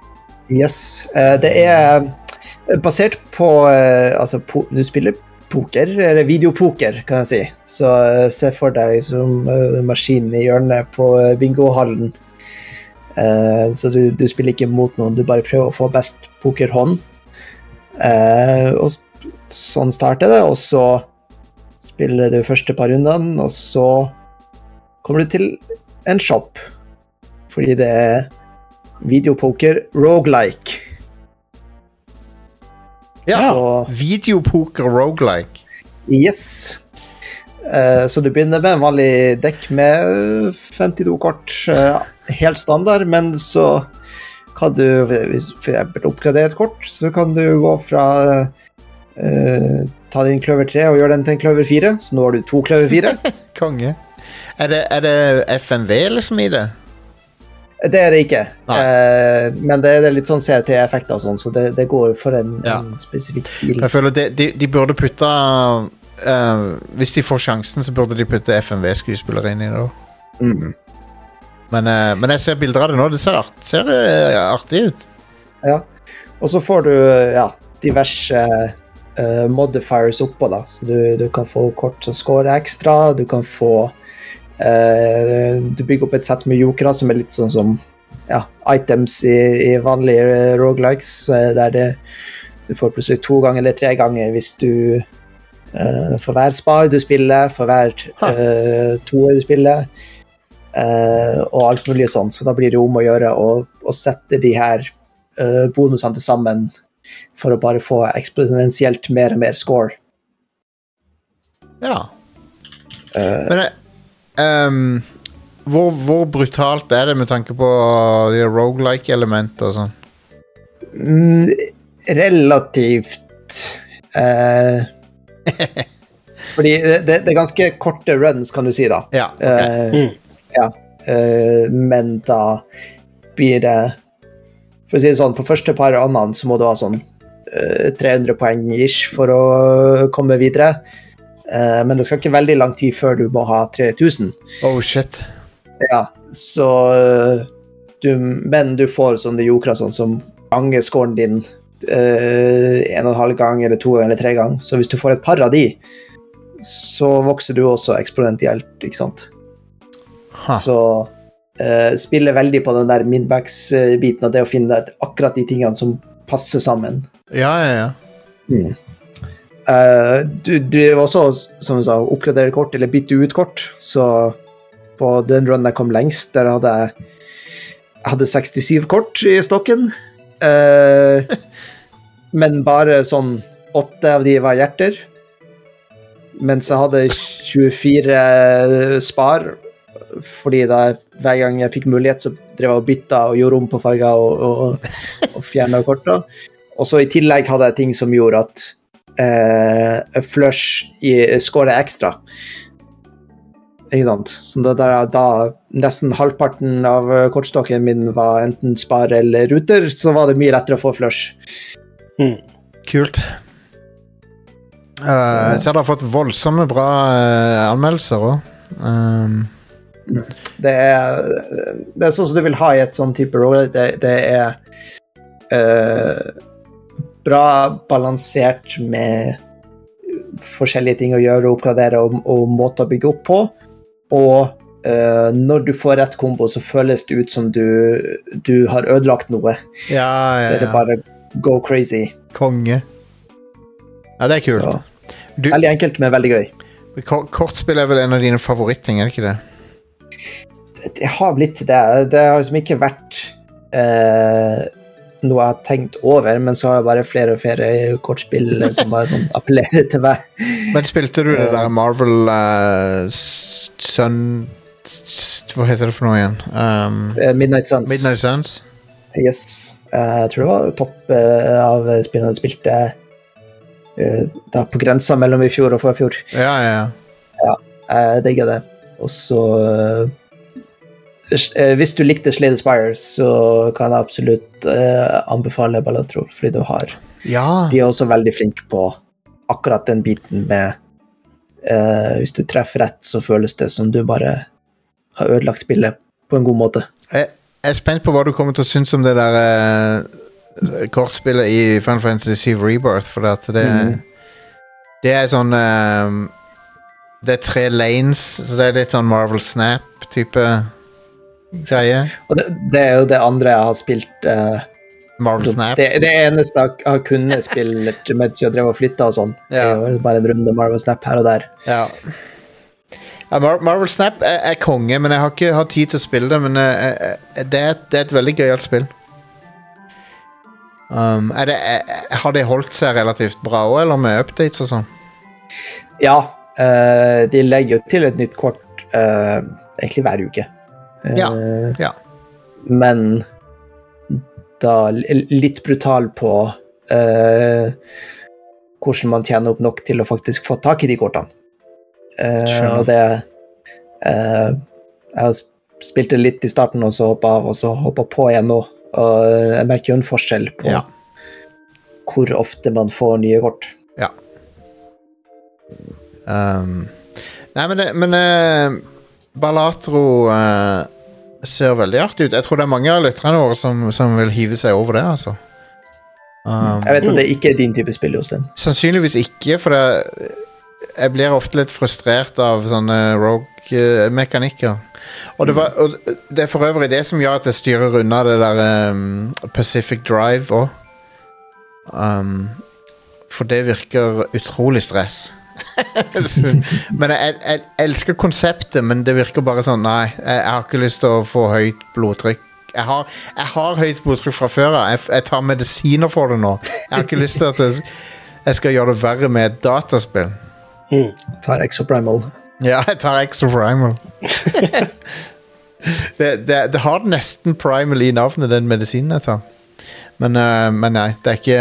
Yes. Eh, det er eh, basert på eh, Altså, po du spiller poker, eller videopoker, kan jeg si. Så se for deg liksom maskinen i hjørnet på bingohallen. Eh, så du, du spiller ikke mot noen, du bare prøver å få best pokerhånd. Eh, og sånn starter det, og så spiller du første par rundene, og så kommer du til en shop. Fordi det er videopoker rogelike. ja. Så Videopoker rogelike. yes. Eh, så du begynner med en vanlig dekk med 52 kort. eh, helt standard, men så kan du hvis eksempel oppgradere et kort, så kan du gå fra eh, Ta din kløver 3 og gjøre den til en kløver 4, så nå har du to kløver 4. Konge. Er det, er det FMV liksom i det? Det er det ikke. Eh, men det er litt sånn CRT-effekter og sånn, så det, det går for en, Ja. en spesifikk stil. Jeg føler de, de, de burde putte uh, Hvis de får sjansen, så burde de putte FNV-skuespillere inn i det. Mm. Men, uh, men jeg ser bilder av det nå. Det ser, art, ser uh, artig ut. Ja. Og så får du ja, diverse uh, modifiers oppå, da. Så du, du kan få kort som scorer ekstra, du kan få eh, Du bygger opp et sett med jokere som er litt sånn som ja, items i, i vanlige rogelikes, eh, der det, du får plutselig to ganger eller tre ganger hvis du eh, For hver spar du spiller, for hver uh, toer du spiller, eh, og alt mulig sånn. Så da blir det om å gjøre å, sette de her eh, bonusene til sammen for å bare få eksponentielt mer og mer score. Ja. Eh, Men eh, ehm, hvor, hvor brutalt er det med tanke på de rogelike-elementene og sånn? mm, relativt uh, Fordi det, det er ganske korte runs, kan du si, da. Ja. ok. uh, Mm. Ja. Uh, men da blir det For å si det sånn, på første par annene så må du ha sånn uh, 300 poeng ish for å komme videre. Uh, men det skal ikke veldig lang tid før du må ha 3000. Oh shit. Ja, så du, Men du får sånne jokere sånn som ganger scoren din en og en halv gang eller to eller tre ganger. Så hvis du får et par av de, så vokser du også eksponentielt, ikke sant. Ha. Så uh, spiller veldig på den der midbacks-biten og det å finne akkurat de tingene som passer sammen. Ja, ja, ja. Eh, du driver også, som du sa, oppgraderer kort eller bytter ut kort. Så på den runnen jeg kom lengst, der hadde jeg hadde 67 kort i stokken. Uh, men bare sånn åtte av de var hjerter. Mens jeg hadde 24 spar, fordi da hver gang jeg fikk mulighet, så drev jeg og bytta og gjorde om på farger og, og, og fjerna korta. Og så i tillegg hadde jeg ting som gjorde at eh, flush skåra ekstra. Ikke sant? Så da, da, da nesten halvparten av eh, kortstokken min var enten spar eller ruter, så var det mye lettere å få flush. Mm. Kult. Uh, jeg ser du har fått voldsomme bra uh, anmeldelser òg. Um, Det er, det er sånn som du vil ha i et sånn type rolle. Det, det er uh, bra balansert med forskjellige ting å gjøre og oppgradere og, og måter å bygge opp på. Og uh, når du får rett kombo, så føles det ut som du, du har ødelagt noe. Ja, ja, er det ja. bare go crazy. Konge. Ja, det er kult. Så, Du, veldig enkelt, men veldig gøy. kortspill er vel en av dine favorittting, er det ikke det? Det har blitt det. Det har liksom ikke vært eh, noe jeg har tenkt over, men så har jeg bare flere og flere kortspill som bare sånn appellerer til meg. Men spilte du det der Marvel uh, Sun Hva heter det for noe igjen? Um, Eh, Midnight Suns. Midnight Suns? Yes. Eh, jeg tror det var topp eh, av spillene jeg spilte eh, da på grensa mellom i fjor og forfjor. Ja, ja, ja. Jeg digger det. Og så eh, eh, Hvis du likte Slade Spire, så kan jeg absolutt eh, anbefale Ballatro, fordi du har Ja, De er også veldig flinke på akkurat den biten med eh, Hvis du treffer rett, så føles det som du bare har ødelagt spillet på en god måte. jeg, er spent på hva du kommer til å synes om det der kortspillet i Final Fantasy 7 Rebirth, for det mm. Det er sånn eh, Det er tre lanes, så det er litt sånn Marvel Snap-type greie. Og det, det er jo det andre jeg har spilt uh, Marvel altså, Snap. det, det eneste jeg har kunnet spille mens jeg drev og flytta og sånn. Ja. Det bare en runde Marvel Snap her og der. Ja. ja Mar Marvel Snap er, er konge, men jeg har ikke hatt tid til å spille det. Men eh, eh, det, er, et- det er et veldig gøyalt spill. Um, det, er, har det holdt seg relativt bra òg, eller med updates og sånn? Ja, eh, de legger jo til et nytt kort uh, egentlig hver uke. Uh, Ja, ja. Men da litt brutal på hvordan man tjener opp nok til å faktisk få tak i de kortene. Eh, og det Jeg har spilt det litt i starten, og så hoppa av, og så hoppa på igjen nå. Og jeg merker jo en forskjell på Ja. hvor ofte man får nye kort. Um, nei, men, det, men uh, Balatro uh, ser veldig artig ut. Jeg tror det er mange av lytterne våre som, som vil hive seg over det, altså. Um, Jeg vet at det ikke er din type spill, Jostein. Sannsynligvis ikke, for det, jeg blir ofte litt frustrert av sånne rogue-mekanikker. Og, det var- og det er for øvrig det som gjør at jeg styrer unna det der um, Pacific Drive òg. Um, for det virker utrolig stress. men jeg, jeg elsker konseptet, men det virker bare sånn Nei, jeg, har ikke lyst til å få høyt blodtrykk. Jeg har, jeg har høyt blodtrykk fra før av. Jeg, jeg tar medisiner for det nå. Jeg har ikke lyst til at jeg, skal gjøre det verre med et dataspill. Tar Exoprimal. Ja, jeg tar exoprimal. det, det, det har nesten primal i navnet, den medisinen jeg tar. Men, uh, men nei, det er ikke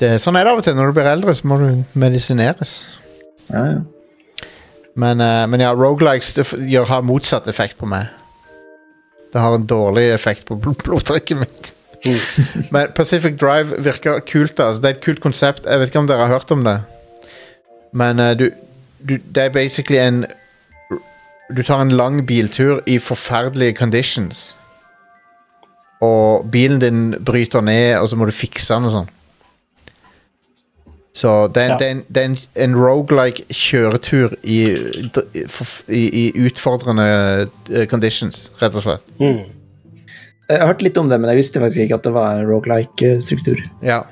det, Sånn er det av og til. Når du blir eldre, så må du medisineres. Ja, ja. Men, uh, men ja, rogelikes har motsatt effekt på meg. Det har en dårlig effekt på bl blodtrykket mitt. men Pacific Drive virker kult. Altså. Det er et kult konsept. Jeg vet ikke om dere har hørt om det. Men uh, du, du Det er basically en Du tar en lang biltur i forferdelige conditions. Og bilen din bryter ned, og så må du fikse den og sånn. Så det er, Ja. det er, en, det er en, en roguelike kjøretur i, i, i utfordrende eh, conditions, rett og slett. Mm. Jeg har hørt litt om det, men jeg visste faktisk ikke at det var en rogelike-struktur. Ja.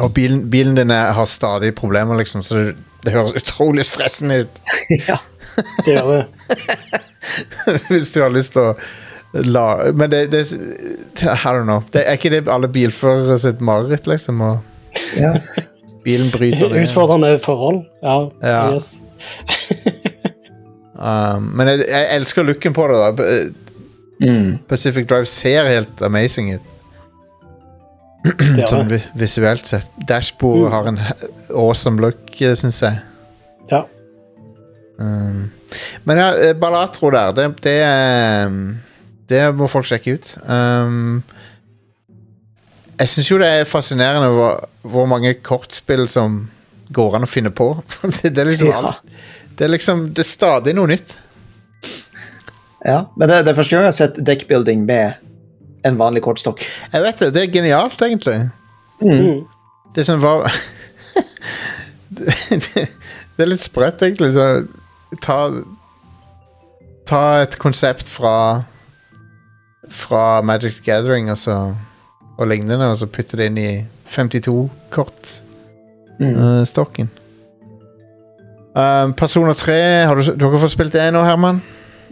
Og bilen, bilen din har stadig problemer, liksom, så det, det høres utrolig stressende ut. ja. Det gjør det. Hvis du har lyst til å la Men det, det I don't know. Det, er ikke det alle bilførere sitt mareritt, liksom? Og ja. bilen bryter det. Utfordrende forhold. Ja. Ja. Yes. Um, men jeg, jeg elsker looken på det. da Mm. Pacific Drive ser helt amazing ut. Sånn visuelt sett. Dashbordet har en awesome look, syns jeg. Ja. Um, men ja, Balatro Ballatro der, det, det, det må folk sjekke ut. Um, jeg syns jo det er fascinerende hvor, hvor mange kortspill som går an å finne på. det, det er liksom Ja. alt, Det er liksom Det er stadig noe nytt. Ja, Men det, det er første gang jeg har sett deckbuilding med en vanlig kortstokk. Jeg vet det. Det er genialt, egentlig. Mm. Det som var det, det er litt sprøtt, egentlig. Så ta Ta et konsept fra Fra Magic Gathering og, så, og lignende, og så putte det inn i 52-kortstokken. Mm. Uh, Personer 3, har du, dere fått spilt det nå, Herman?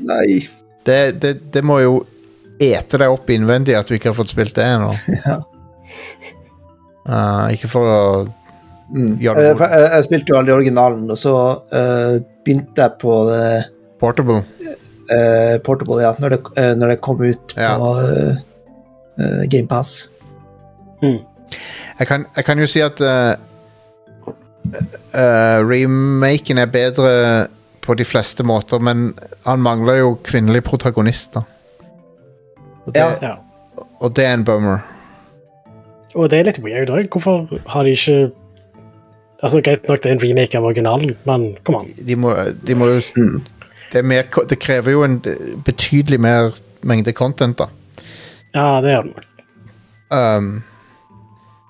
Nei. Det, det, det må jo ete deg opp innvendig at du ikke har fått spilt det ennå. Ja. Uh, ikke for å Mm. gjøre det Eh, jeg, jeg spilte jo aldri originalen, og så uh, begynte jeg på det Portable. Uh, Portable, ja, når det, eh, når det kom ut Ja. på uh, GamePass. Jeg kan, jeg kan jo si at uh, uh, remaken er bedre på de fleste måter, men han mangler jo kvinnelige protagonister. Og det, Ja. Ja. og det er en bummer. Og det er litt weird òg. Hvorfor har de ikke Altså, Greit nok det er en remake av originalen, men kom an. De må, de må jo Mm. det, er mer, det krever jo en betydelig mer mengde content, da. Ja, det gjør det nok. Um,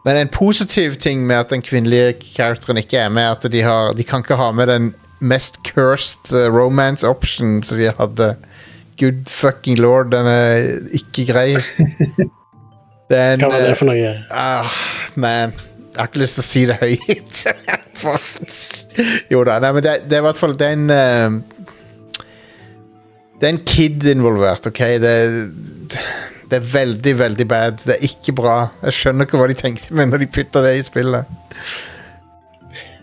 men en positiv ting med at den kvinnelige characteren ikke er med, er at de, har, de kan ikke ha med den mest cursed uh, romance option som de hadde. Good fucking lord, den er ikke grei. Den Hva var det for noe? Uh, Man, jeg har ikke lyst til å si det høyt. Jo da, nei, men det, det er i hvert fall Det er en uh, Det er en kid involvert, OK? Det, det er veldig, veldig bad. Det er ikke bra. Jeg skjønner ikke hva de tenkte med når de putta det i spillet.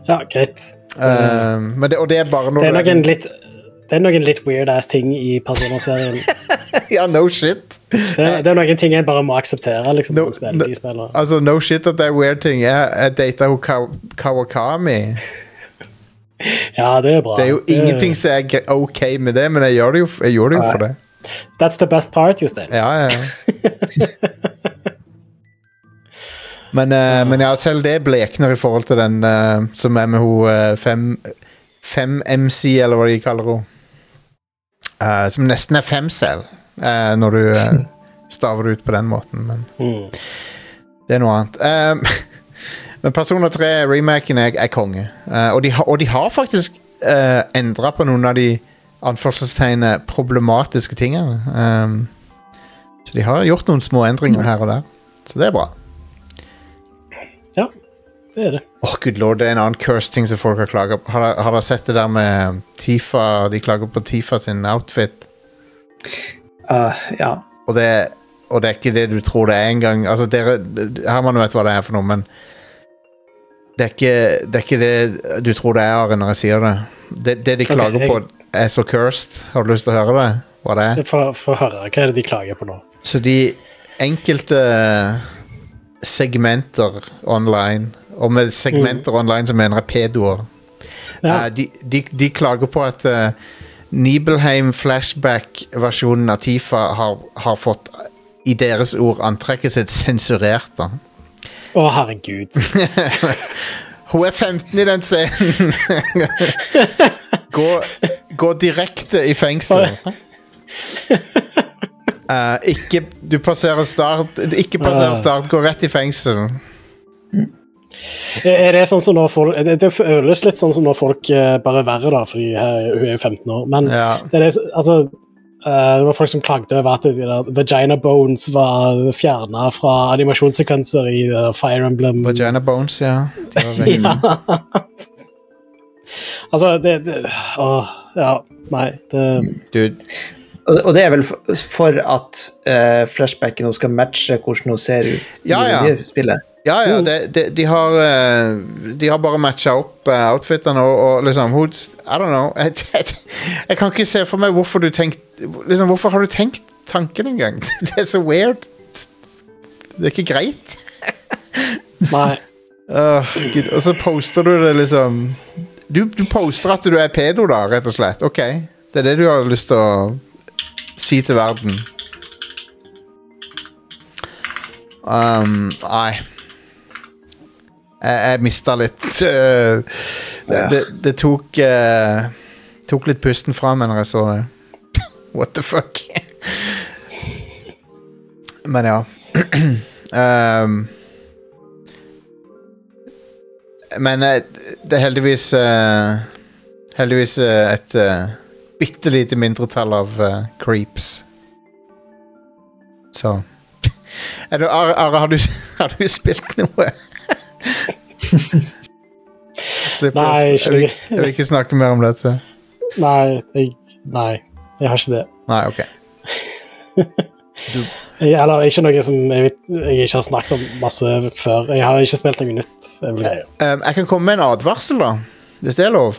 Ja, greit. Um, men det, og det er bare noe Det er nok noen litt det er noen litt weird ass ting i Persona-serien. Ja, no shit. Det, det er noen ting jeg bare må akseptere. liksom, No, spiller no. Altså, no shit at det er weird ting. Jeg, jeg data hun Kaw Kawakami. Ja, det er bra. Det er jo ingenting som er OK med det, men jeg gjør det jo, jeg gjorde det jo for det. That's the best part, Jostein. Ja, ja. ja. men, uh, men ja, selv det blekner i forhold til den uh, som er med hun eh, fem, fem MC, eller hva de kaller henne. Uh, som nesten er femcell, uh, når du uh, staver det ut på den måten. Men Mm. det er noe annet. Men Persona 3 remaken er, er konge. Eh, og, de og de har faktisk uh, endra på noen av de anførselstegnet problematiske tingene. Um, så de har gjort noen små endringer her og der. Så det er bra. Ja, Det er det. Åh, good lord, det er en annen curse ting som folk har klaga på. Har, har dere sett det der med Tifa? De klager på Tifa sin outfit. Uh, ja. Og det, og det er ikke det du tror det er engang. Altså, dere Herman vet hva det er for noe, men det er ikke det, er ikke det du tror det er, Are, når jeg sier det. Det, det de klager klager jeg- på, er så cursed. Har du lyst til å høre det? Hva det er? Få få høre. Hva er det de klager på nå? Så de enkelte segmenter online, og med segmenter online så mener jeg pedoer, Ja. eh, de, de, de klager på at uh, Nibelheim flashback-versjonen av Tifa har, har fått, i deres ord, antrekket sitt sensurert. da. Å, herregud. Hun er 15 i den scenen! gå, gå direkte i fengsel. Uh, ikke Du passerer start Ikke passerer Ah. start, gå rett i fengsel. Er det sånn som når folk, det, føles litt sånn som når folk eh, bare er verre, da, fordi hun er jo 15 år. Men Ja. det, er altså, eh, det var folk som klagde over at de vagina bones var fjerna fra animasjonssekvenser i Fire Emblem. Vagina bones, ja. Ja. Altså, det, det Åh, ja. Nei, det Dude, Og, det er vel for, at uh, flashbacken hun skal matche hvordan hun ser ut i Ja, ja. spillet. Ja, ja, De, de, de, har, eh, de har bare matcha opp uh, outfitene og, og liksom hun, I don't know. Jeg, jeg, jeg kan ikke se for meg hvorfor du tenkt liksom, Hvorfor har du tenkt tanken engang? Det er så weird. Det er ikke greit. Nei. Uh, Og så poster du det liksom du, du poster at du er pedo, da, rett og slett. Ok, det er det du har lyst til å si til verden. Um, nei. Jeg, jeg mista litt uh, det, det, det tok uh, tok litt pusten fra meg når jeg så det. What the fuck? Men ja. Ehm, men eh, det er heldigvis uh, Heldigvis uh, et uh, bitte lite mindretall av uh, creeps. Så er du, Are, Are har, du, har du spilt noe? Slipper Nei, ikke jeg, vil, jeg vil ikke snakke mer om dette. Nei, jeg, nei, jeg har ikke det. Nei, ok. Jeg, eller ikke noe som jeg, jeg ikke har snakket om masse før. Jeg har ikke spilt noe nytt. Jeg, greia. Um, jeg kan komme med en advarsel, da. Hvis det er lov.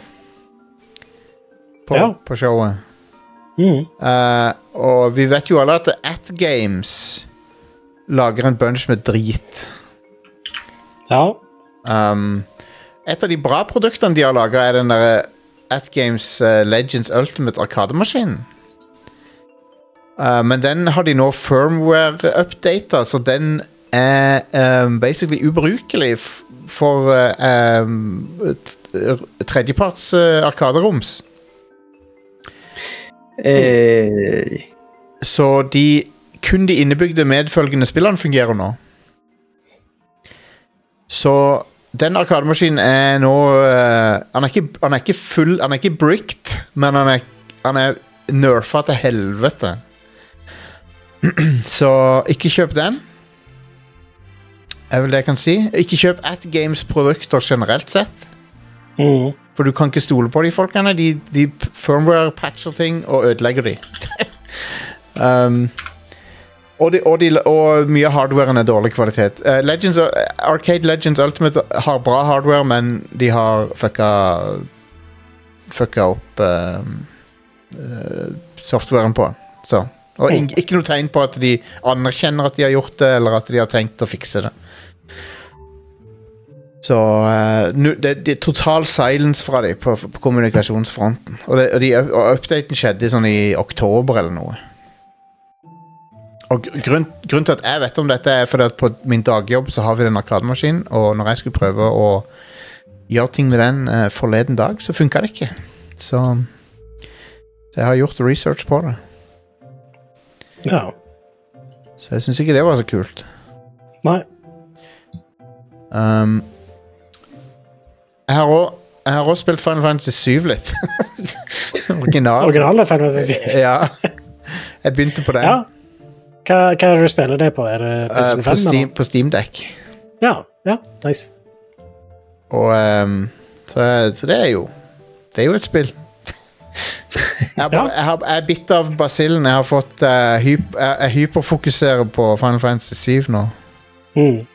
På, Ja. på showet. Mm. Uh, og vi vet jo alle at At Games lager en bunch med drit. Ja. Um, et av de bra produktene de har laga, er den der At Games uh, Legends Ultimate Arkademaskinen. Uh, men den har de nå firmware-updata, så den er um, basically ubrukelig for uh, um, tredjeparts uh, arkaderoms. Eh, Så de kun de innebygde medfølgende spillene fungerer nå. Så den arkademaskinen er nå uh, han, er ikke, han er ikke full Han er ikke bricked, men han er, han er nerfa til helvete. Så ikke kjøp den. Er vel det jeg kan si. Ikke kjøp At Games-produkter generelt sett. Mm. For du kan ikke stole på de folkene. De, de firmware-patcher ting og ødelegger de. um, og, de, og, de, og mye hardwaren er dårlig kvalitet. Uh, Legends, Arcade Legends Ultimate har bra hardware, men de har fucka Fucka opp uh, uh, softwaren på. Så. Og ing- ikke noe tegn på at de anerkjenner at de har gjort det, eller at de har tenkt å fikse det. Så uh, det, det er total silence fra dem på, på kommunikasjonsfronten. Og, det, og, de, og updaten skjedde sånn i oktober eller noe. Og gr- grunn, grunnen til at jeg vet om dette, er fordi at på min dagjobb så har vi den arkademaskinen, og når jeg skulle prøve å gjøre ting med den uh, forleden dag, så funka det ikke. Så, så jeg har gjort research på det. Ja. Så jeg syns ikke det var så kult. Nei. Um, jeg har jeg har også spilt Final Fantasy 7 litt. Original. Originale Final Fantasy. Ja. Jeg begynte på den. Ja. Hva, hva er det du spiller det på? Er det PlayStation på, Steam, på Steam Deck. Ja, ja, nice. Og um, så, så det er jo Det er jo et spill. Jeg, bare, jeg, har, jeg er bitt av basillen. Jeg har fått uh, hyp, jeg, jeg hyperfokuserer på Final Fantasy 7 nå. Mm.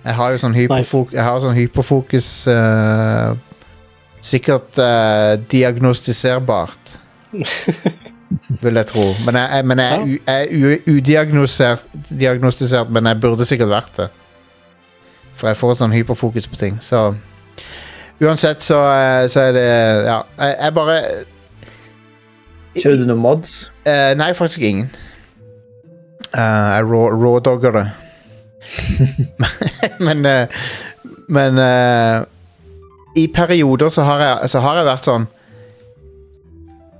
Jeg har jo sånn hyperfok jeg har sånn hyperfokus uh, Sikkert uh, diagnostiserbart. Vil jeg tro. Men jeg, men jeg jeg er udiagnostisert, men jeg burde sikkert vært det. For jeg får sånn hyperfokus på ting. Så uansett så, så er det Ja, jeg bare kjører du noen mods? Uh, nei, faktisk ingen. Eh, jeg raw, rawdogger det. men uh, Men uh, i perioder så har, jeg, så har jeg vært sånn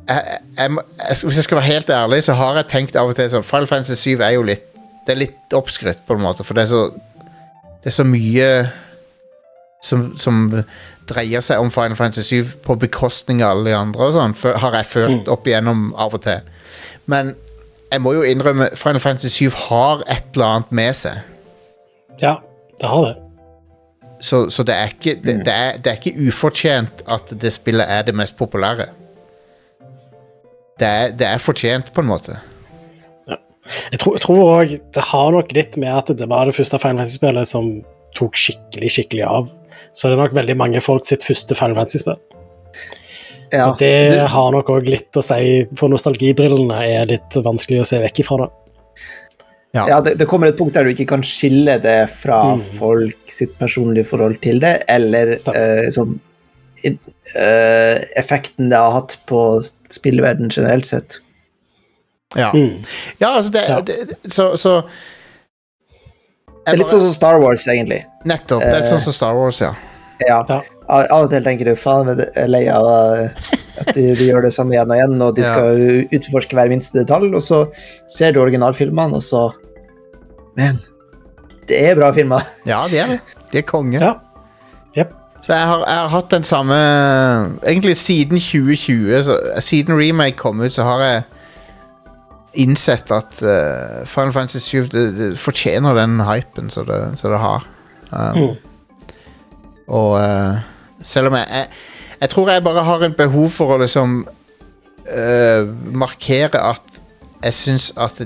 jeg, jeg, Hvis jeg skal være helt ærlig, så har jeg tenkt av og til sånn Final Fantasy 7 er jo litt Det er litt oppskrytt, på en måte, for det er så Det er så mye som, som dreier seg om Final Fantasy 7 på bekostning av alle de andre, og sånn, har jeg følt opp igjennom av og til. Men jeg må jo innrømme Final Fantasy 7 har et eller annet med seg. Ja, det har det. Så, så det, er ikke, det, det, er, det er ikke ufortjent at det spillet er det mest populære. Det er, det er fortjent, på en måte. Ja. jeg tror også det har nok litt med at det var det første Final Fantasy-spillet som tok skikkelig, skikkelig av. Så det er nok veldig mange folk sitt første Final Fantasy-spill. Ja. Og det du, har nok òg litt å si For nostalgibrillene er litt vanskelig å se vekk ifra det. Ja. ja, det, det kommer et punkt der du ikke kan skille det fra Mm. folk sitt personlige forhold til det, eller eh, som eh, effekten det har hatt på spillverden generelt sett. Ja, Mm. ja altså det, Ja. det Så, så Det er litt sånn som Star Wars, egentlig. Nettopp. Det er sånn som Star Wars, ja. Ja. Ja. Av og til tenker du faen jeg er lei av eh, at de, de gjør det samme igjen og igjen, og de Ja. skal utforske hver minste detalj, og så ser du originalfilmene, og så Men det er bra filmer. Ja, de er det. De er konge. Ja. Yep. Så jeg har, jeg har hatt den samme Egentlig siden 2020, så, siden remake kom ut, så har jeg innsett at uh, Final Fantasy 7 det, det fortjener den hypen som det, det har. Um, Mm. Og uh, selv om jeg, jeg Jeg tror jeg bare har et behov for å liksom uh, markere at jeg syns at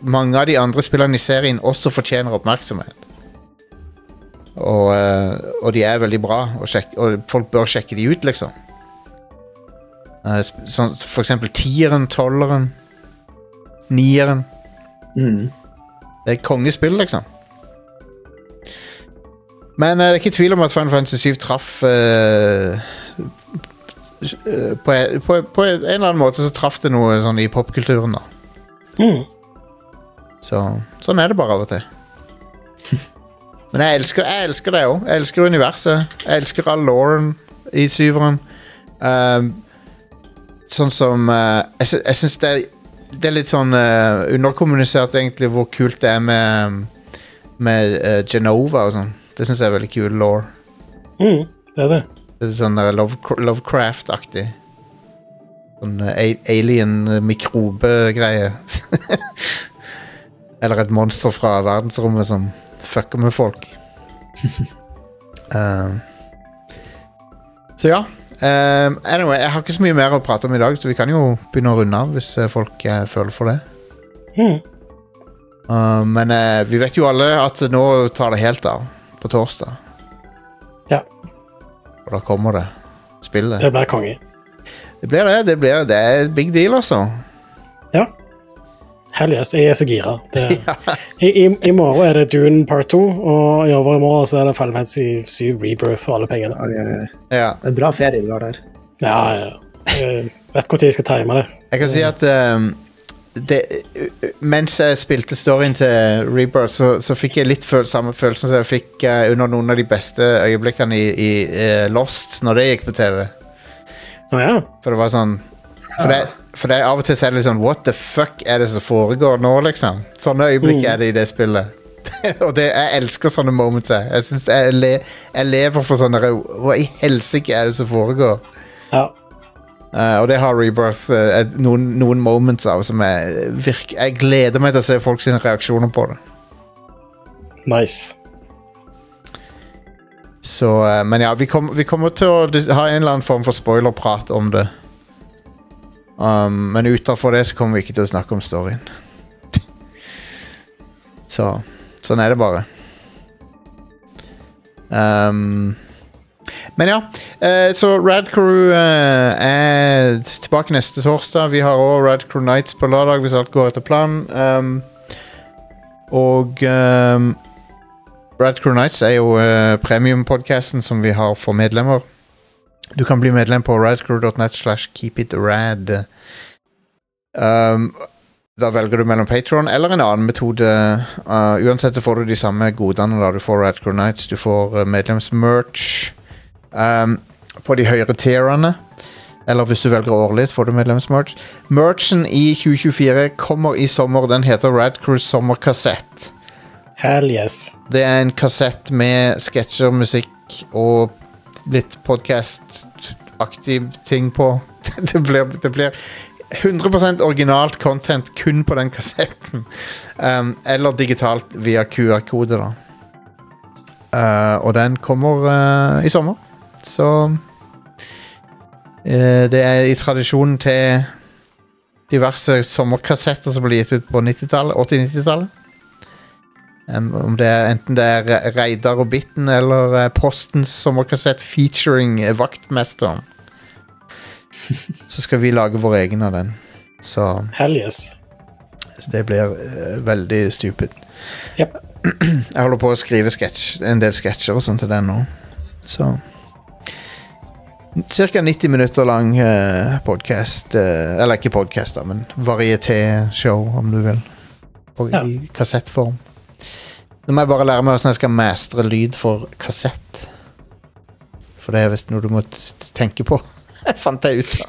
mange av de andre spillerne i serien også fortjener oppmerksomhet. Og, uh, og de er veldig bra, og, sjekk, og folk bør sjekke de ut, liksom. Sånn, for eksempel tieren, tolveren, nieren. Mm. Det er kongespill, liksom. Men eh, det er ikke tvil om at Final Fantasy 7 traff eh, på, på, på en eller annen måte så traff det noe sånn i popkulturen, da. Mm. Så, sånn er det bare av og til. Men jeg elsker, jeg elsker det òg. Jeg elsker universet. Jeg elsker all Lauren i syveren. Um, sånn som uh, Jeg, jeg syns det, det er litt sånn uh, underkommunisert, egentlig, hvor kult det er med, med uh, Genova og sånn. Det syns jeg er veldig kul law. Mm. Det er det. Det er sånn Love, Lovecraft-aktig. Sånn uh, alien uh, mikrobe-greie. Eller et monster fra verdensrommet som fucker med folk. uh, så ja. Um, anyway, jeg har ikke så mye mer å prate om i dag, så vi kan jo begynne å runde av hvis folk uh, føler for det. Mm. Uh, men vi vet jo alle at nå tar det helt av på torsdag. Ja. Og da kommer det spillet. Det blir konge. Det blir det. Det, blir, det er big deal, altså. Ja. Hell yes, jeg er så gira. Det, i, i, I morgen er det Dune part 2, og i overmorgen så er det Final Fantasy 7 Rebirth for alle pengene. Ja, det Ja. det er en bra ferie du har der. Ja, ja. Jeg vet når jeg skal time det. Jeg kan si at um, det, Mens jeg spilte storyen til Rebirth, så, så fikk jeg litt føl samme følelsen som jeg fikk uh, under noen av de beste øyeblikkene i, i uh, Lost, når det gikk på TV. Oh, ja. For det var sånn For, det, for det, av og til så er det litt sånn What the fuck er det som foregår nå, liksom? Sånne øyeblikk er det i det spillet. og det, jeg elsker sånne moments. Jeg, jeg, jeg, le, jeg lever for sånne Hva i helsike er det som foregår? ja. Eh, og det har Rebirth eh, noen, noen moments av som jeg virker Jeg gleder meg til å se folk sine reaksjoner på det. Nice. Så, uh, men ja, vi, kom, vi kommer til å ha en eller annen form for spoilerprat om det. Um, men utenfor det så kommer vi ikke til å snakke om storyen. så sånn er det bare. Um, men ja, eh, så Rad Crew eh, er tilbake neste torsdag. Vi har òg Rad Crew Nights på lørdag hvis alt går etter planen. Um, og um, Rad Crew Nights er jo uh, premiumpodcasten som vi har for medlemmer. Du kan bli medlem på radcrew.net slash keepitrad. Um, da velger du mellom Patron eller en annen metode. Uh, uansett så får du de samme godene da du får Rad Crew Nights. Du får uh, medlemsmerch um, på de høyere tierene. Eller hvis du velger årlig, så får du medlemsmerch. Merchen i 2024 kommer i sommer. Den heter Radcruise sommerkassett. Hell yes. Det er en kassett med sketsjer, musikk og litt podcast-aktig ting på. Det blir, det blir 100% originalt content kun på den kassetten. Um, eller digitalt via QR-kode, da. Uh, og den kommer uh, i sommer. Så uh, Det er i tradisjonen til diverse sommerkassetter som ble gitt ut på 80-90-tallet. Um, om det er, enten det er Re- Reidar og Bitten eller eh, Postens sommerkassett featuring eh, Vaktmesteren. Så skal vi lage vår egen av den. Så, Hell yes. det blir uh, veldig stupid. Yep. Jeg holder på å skrive sketch, en del sketsjer og sånn til den nå. Så Cirka 90 minutter lang uh, podkast. eller ikke podkast, men varieté-show, om du vil. Og Ja. I kassettform. Nå må jeg bare lære meg hvordan jeg skal mestre lyd for kassett. For det er visst noe du må tenke på. Fant jeg ut av.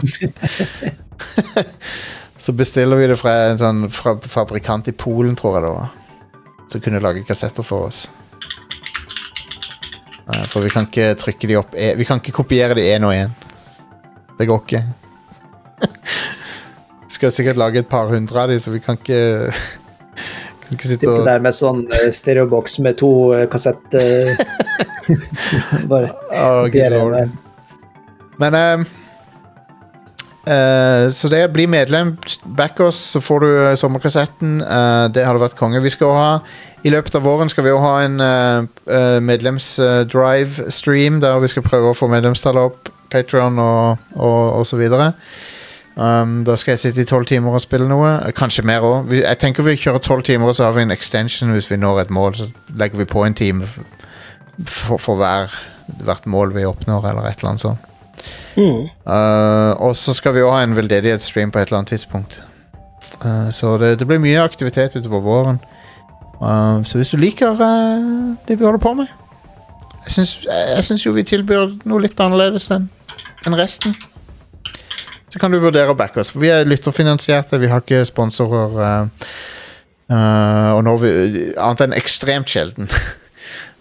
så bestiller vi det fra en sånn fra fabrikant i Polen, tror jeg det var. Som kunne lage kassetter for oss. Eh, For vi kan ikke trykke de opp e- Vi kan ikke kopiere de én og én. Det går ikke. Vi skal sikkert lage et par hundre av de, så vi kan ikke Kan ikke sitte og der med sånn eh, stereoboks med to kassetter kassett... eh, Bare Å, kopiere. Men um, Uh, Så det bli medlem, back oss, så får du eh, sommerkassetten. Uh, det hadde vært konge. Vi skal ha I løpet av våren skal vi jo ha en uh, medlems-drive-stream der vi skal prøve å få medlemstallet opp. Patron og, og, og så videre. Um, da skal jeg sitte i tolv timer og spille noe. Eh, Kanskje mer òg. Jeg tenker vi kjører tolv timer, og så har vi en extension hvis vi når et mål. Så legger vi på en time for, for hver, hvert mål vi oppnår, eller et eller annet sånt. Mm. Uh, og så skal vi jo ha en veldedighetsstream på et eller annet tidspunkt. Uh, så det, det blir mye aktivitet utover våren. Uh, så hvis du liker uh, det vi holder på med Jeg syns, jeg syns jo vi tilbyr noe litt annerledes enn enn resten. Så kan du vurdere å backe oss. For vi er lytterfinansierte, vi har ikke sponsorer. uh, uh, og når vi, annet enn ekstremt sjelden.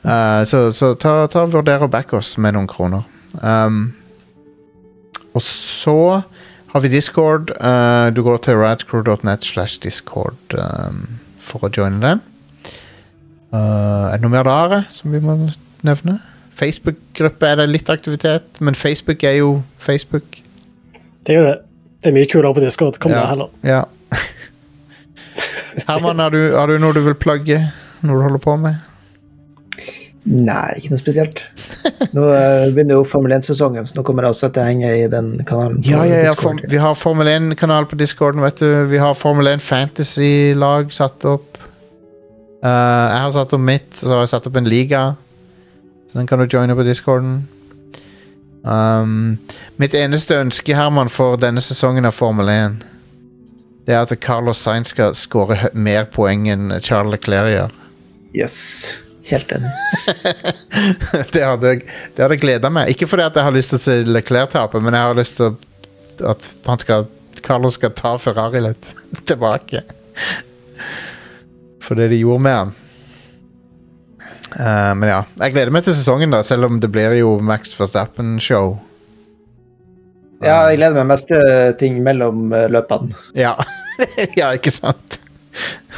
Uh, så så ta, ta vurder å backe oss med noen kroner. Um, og så har vi Discord. Du går til radcrew.net slash discord um, for å joine den. Uh, er det noe mer der som vi må nevne? Facebook-gruppe er det litt aktivitet, men Facebook er jo Facebook. Det er jo det. Det er mye kulere på Discord. Kom ja. der heller. Ja. Herman, har du, har du noe du vil plugge? Noe du holder på med? Nei, ikke noe spesielt. Nå eh, begynner jo Formel 1-sesongen, så nå kommer jeg også til å henge i den kanalen. Ja, ja, ja. for, vi har Formel 1-kanal på Discorden, vet du. Vi har Formel 1 Fantasy-lag satt opp. Eh, jeg har satt opp mitt, så har jeg satt opp en liga. Så den kan du joine på Discorden. Um, mitt eneste ønske, Herman, for denne sesongen av Formel 1, det er at Carlos Sainz skal skåre mer poeng enn Charles Leclerc gjør. Yes, helt enig. det hadde, det hadde gleda meg. Ikke fordi at jeg har lyst til å se Leclerc tape, men jeg har lyst til at han skal, Carlos skal ta Ferrari litt tilbake. For det de gjorde med han. Uh, men ja, jeg gleder meg til sesongen, da selv om det blir jo Max Verstappen-show. Ja, jeg gleder meg mest til ting mellom eh, løpene. Ja. ja, ikke sant?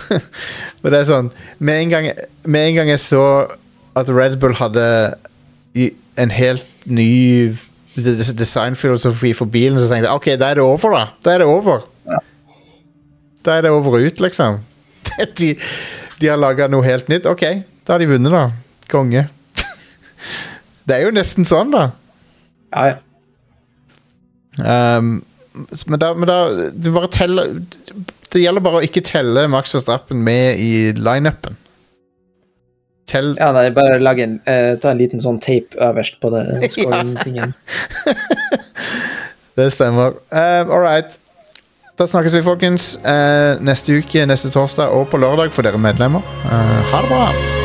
Men det er sånn med en, gang, med en gang jeg så at Red Bull hadde en helt ny des- designfilosofi for bilen, så tenkte jeg ok, da er det over, da. Da er det over. Da er det over og ut, liksom. De, de har laga noe helt nytt. Ok, da har de vunnet, da. Konge. Det er jo nesten sånn, da. Ja, ja. Um, men da, men da du bare teller Det gjelder bare å ikke telle Max Verstappen med i lineupen. Tell ja nei, bare lage en, eh, ta en liten sånn tape øverst på det scoring-tingen. Det stemmer. Um, All right. Da snakkes vi, folkens. Uh, neste uke, neste torsdag og på lørdag for dere medlemmer. Uh, ha det bra.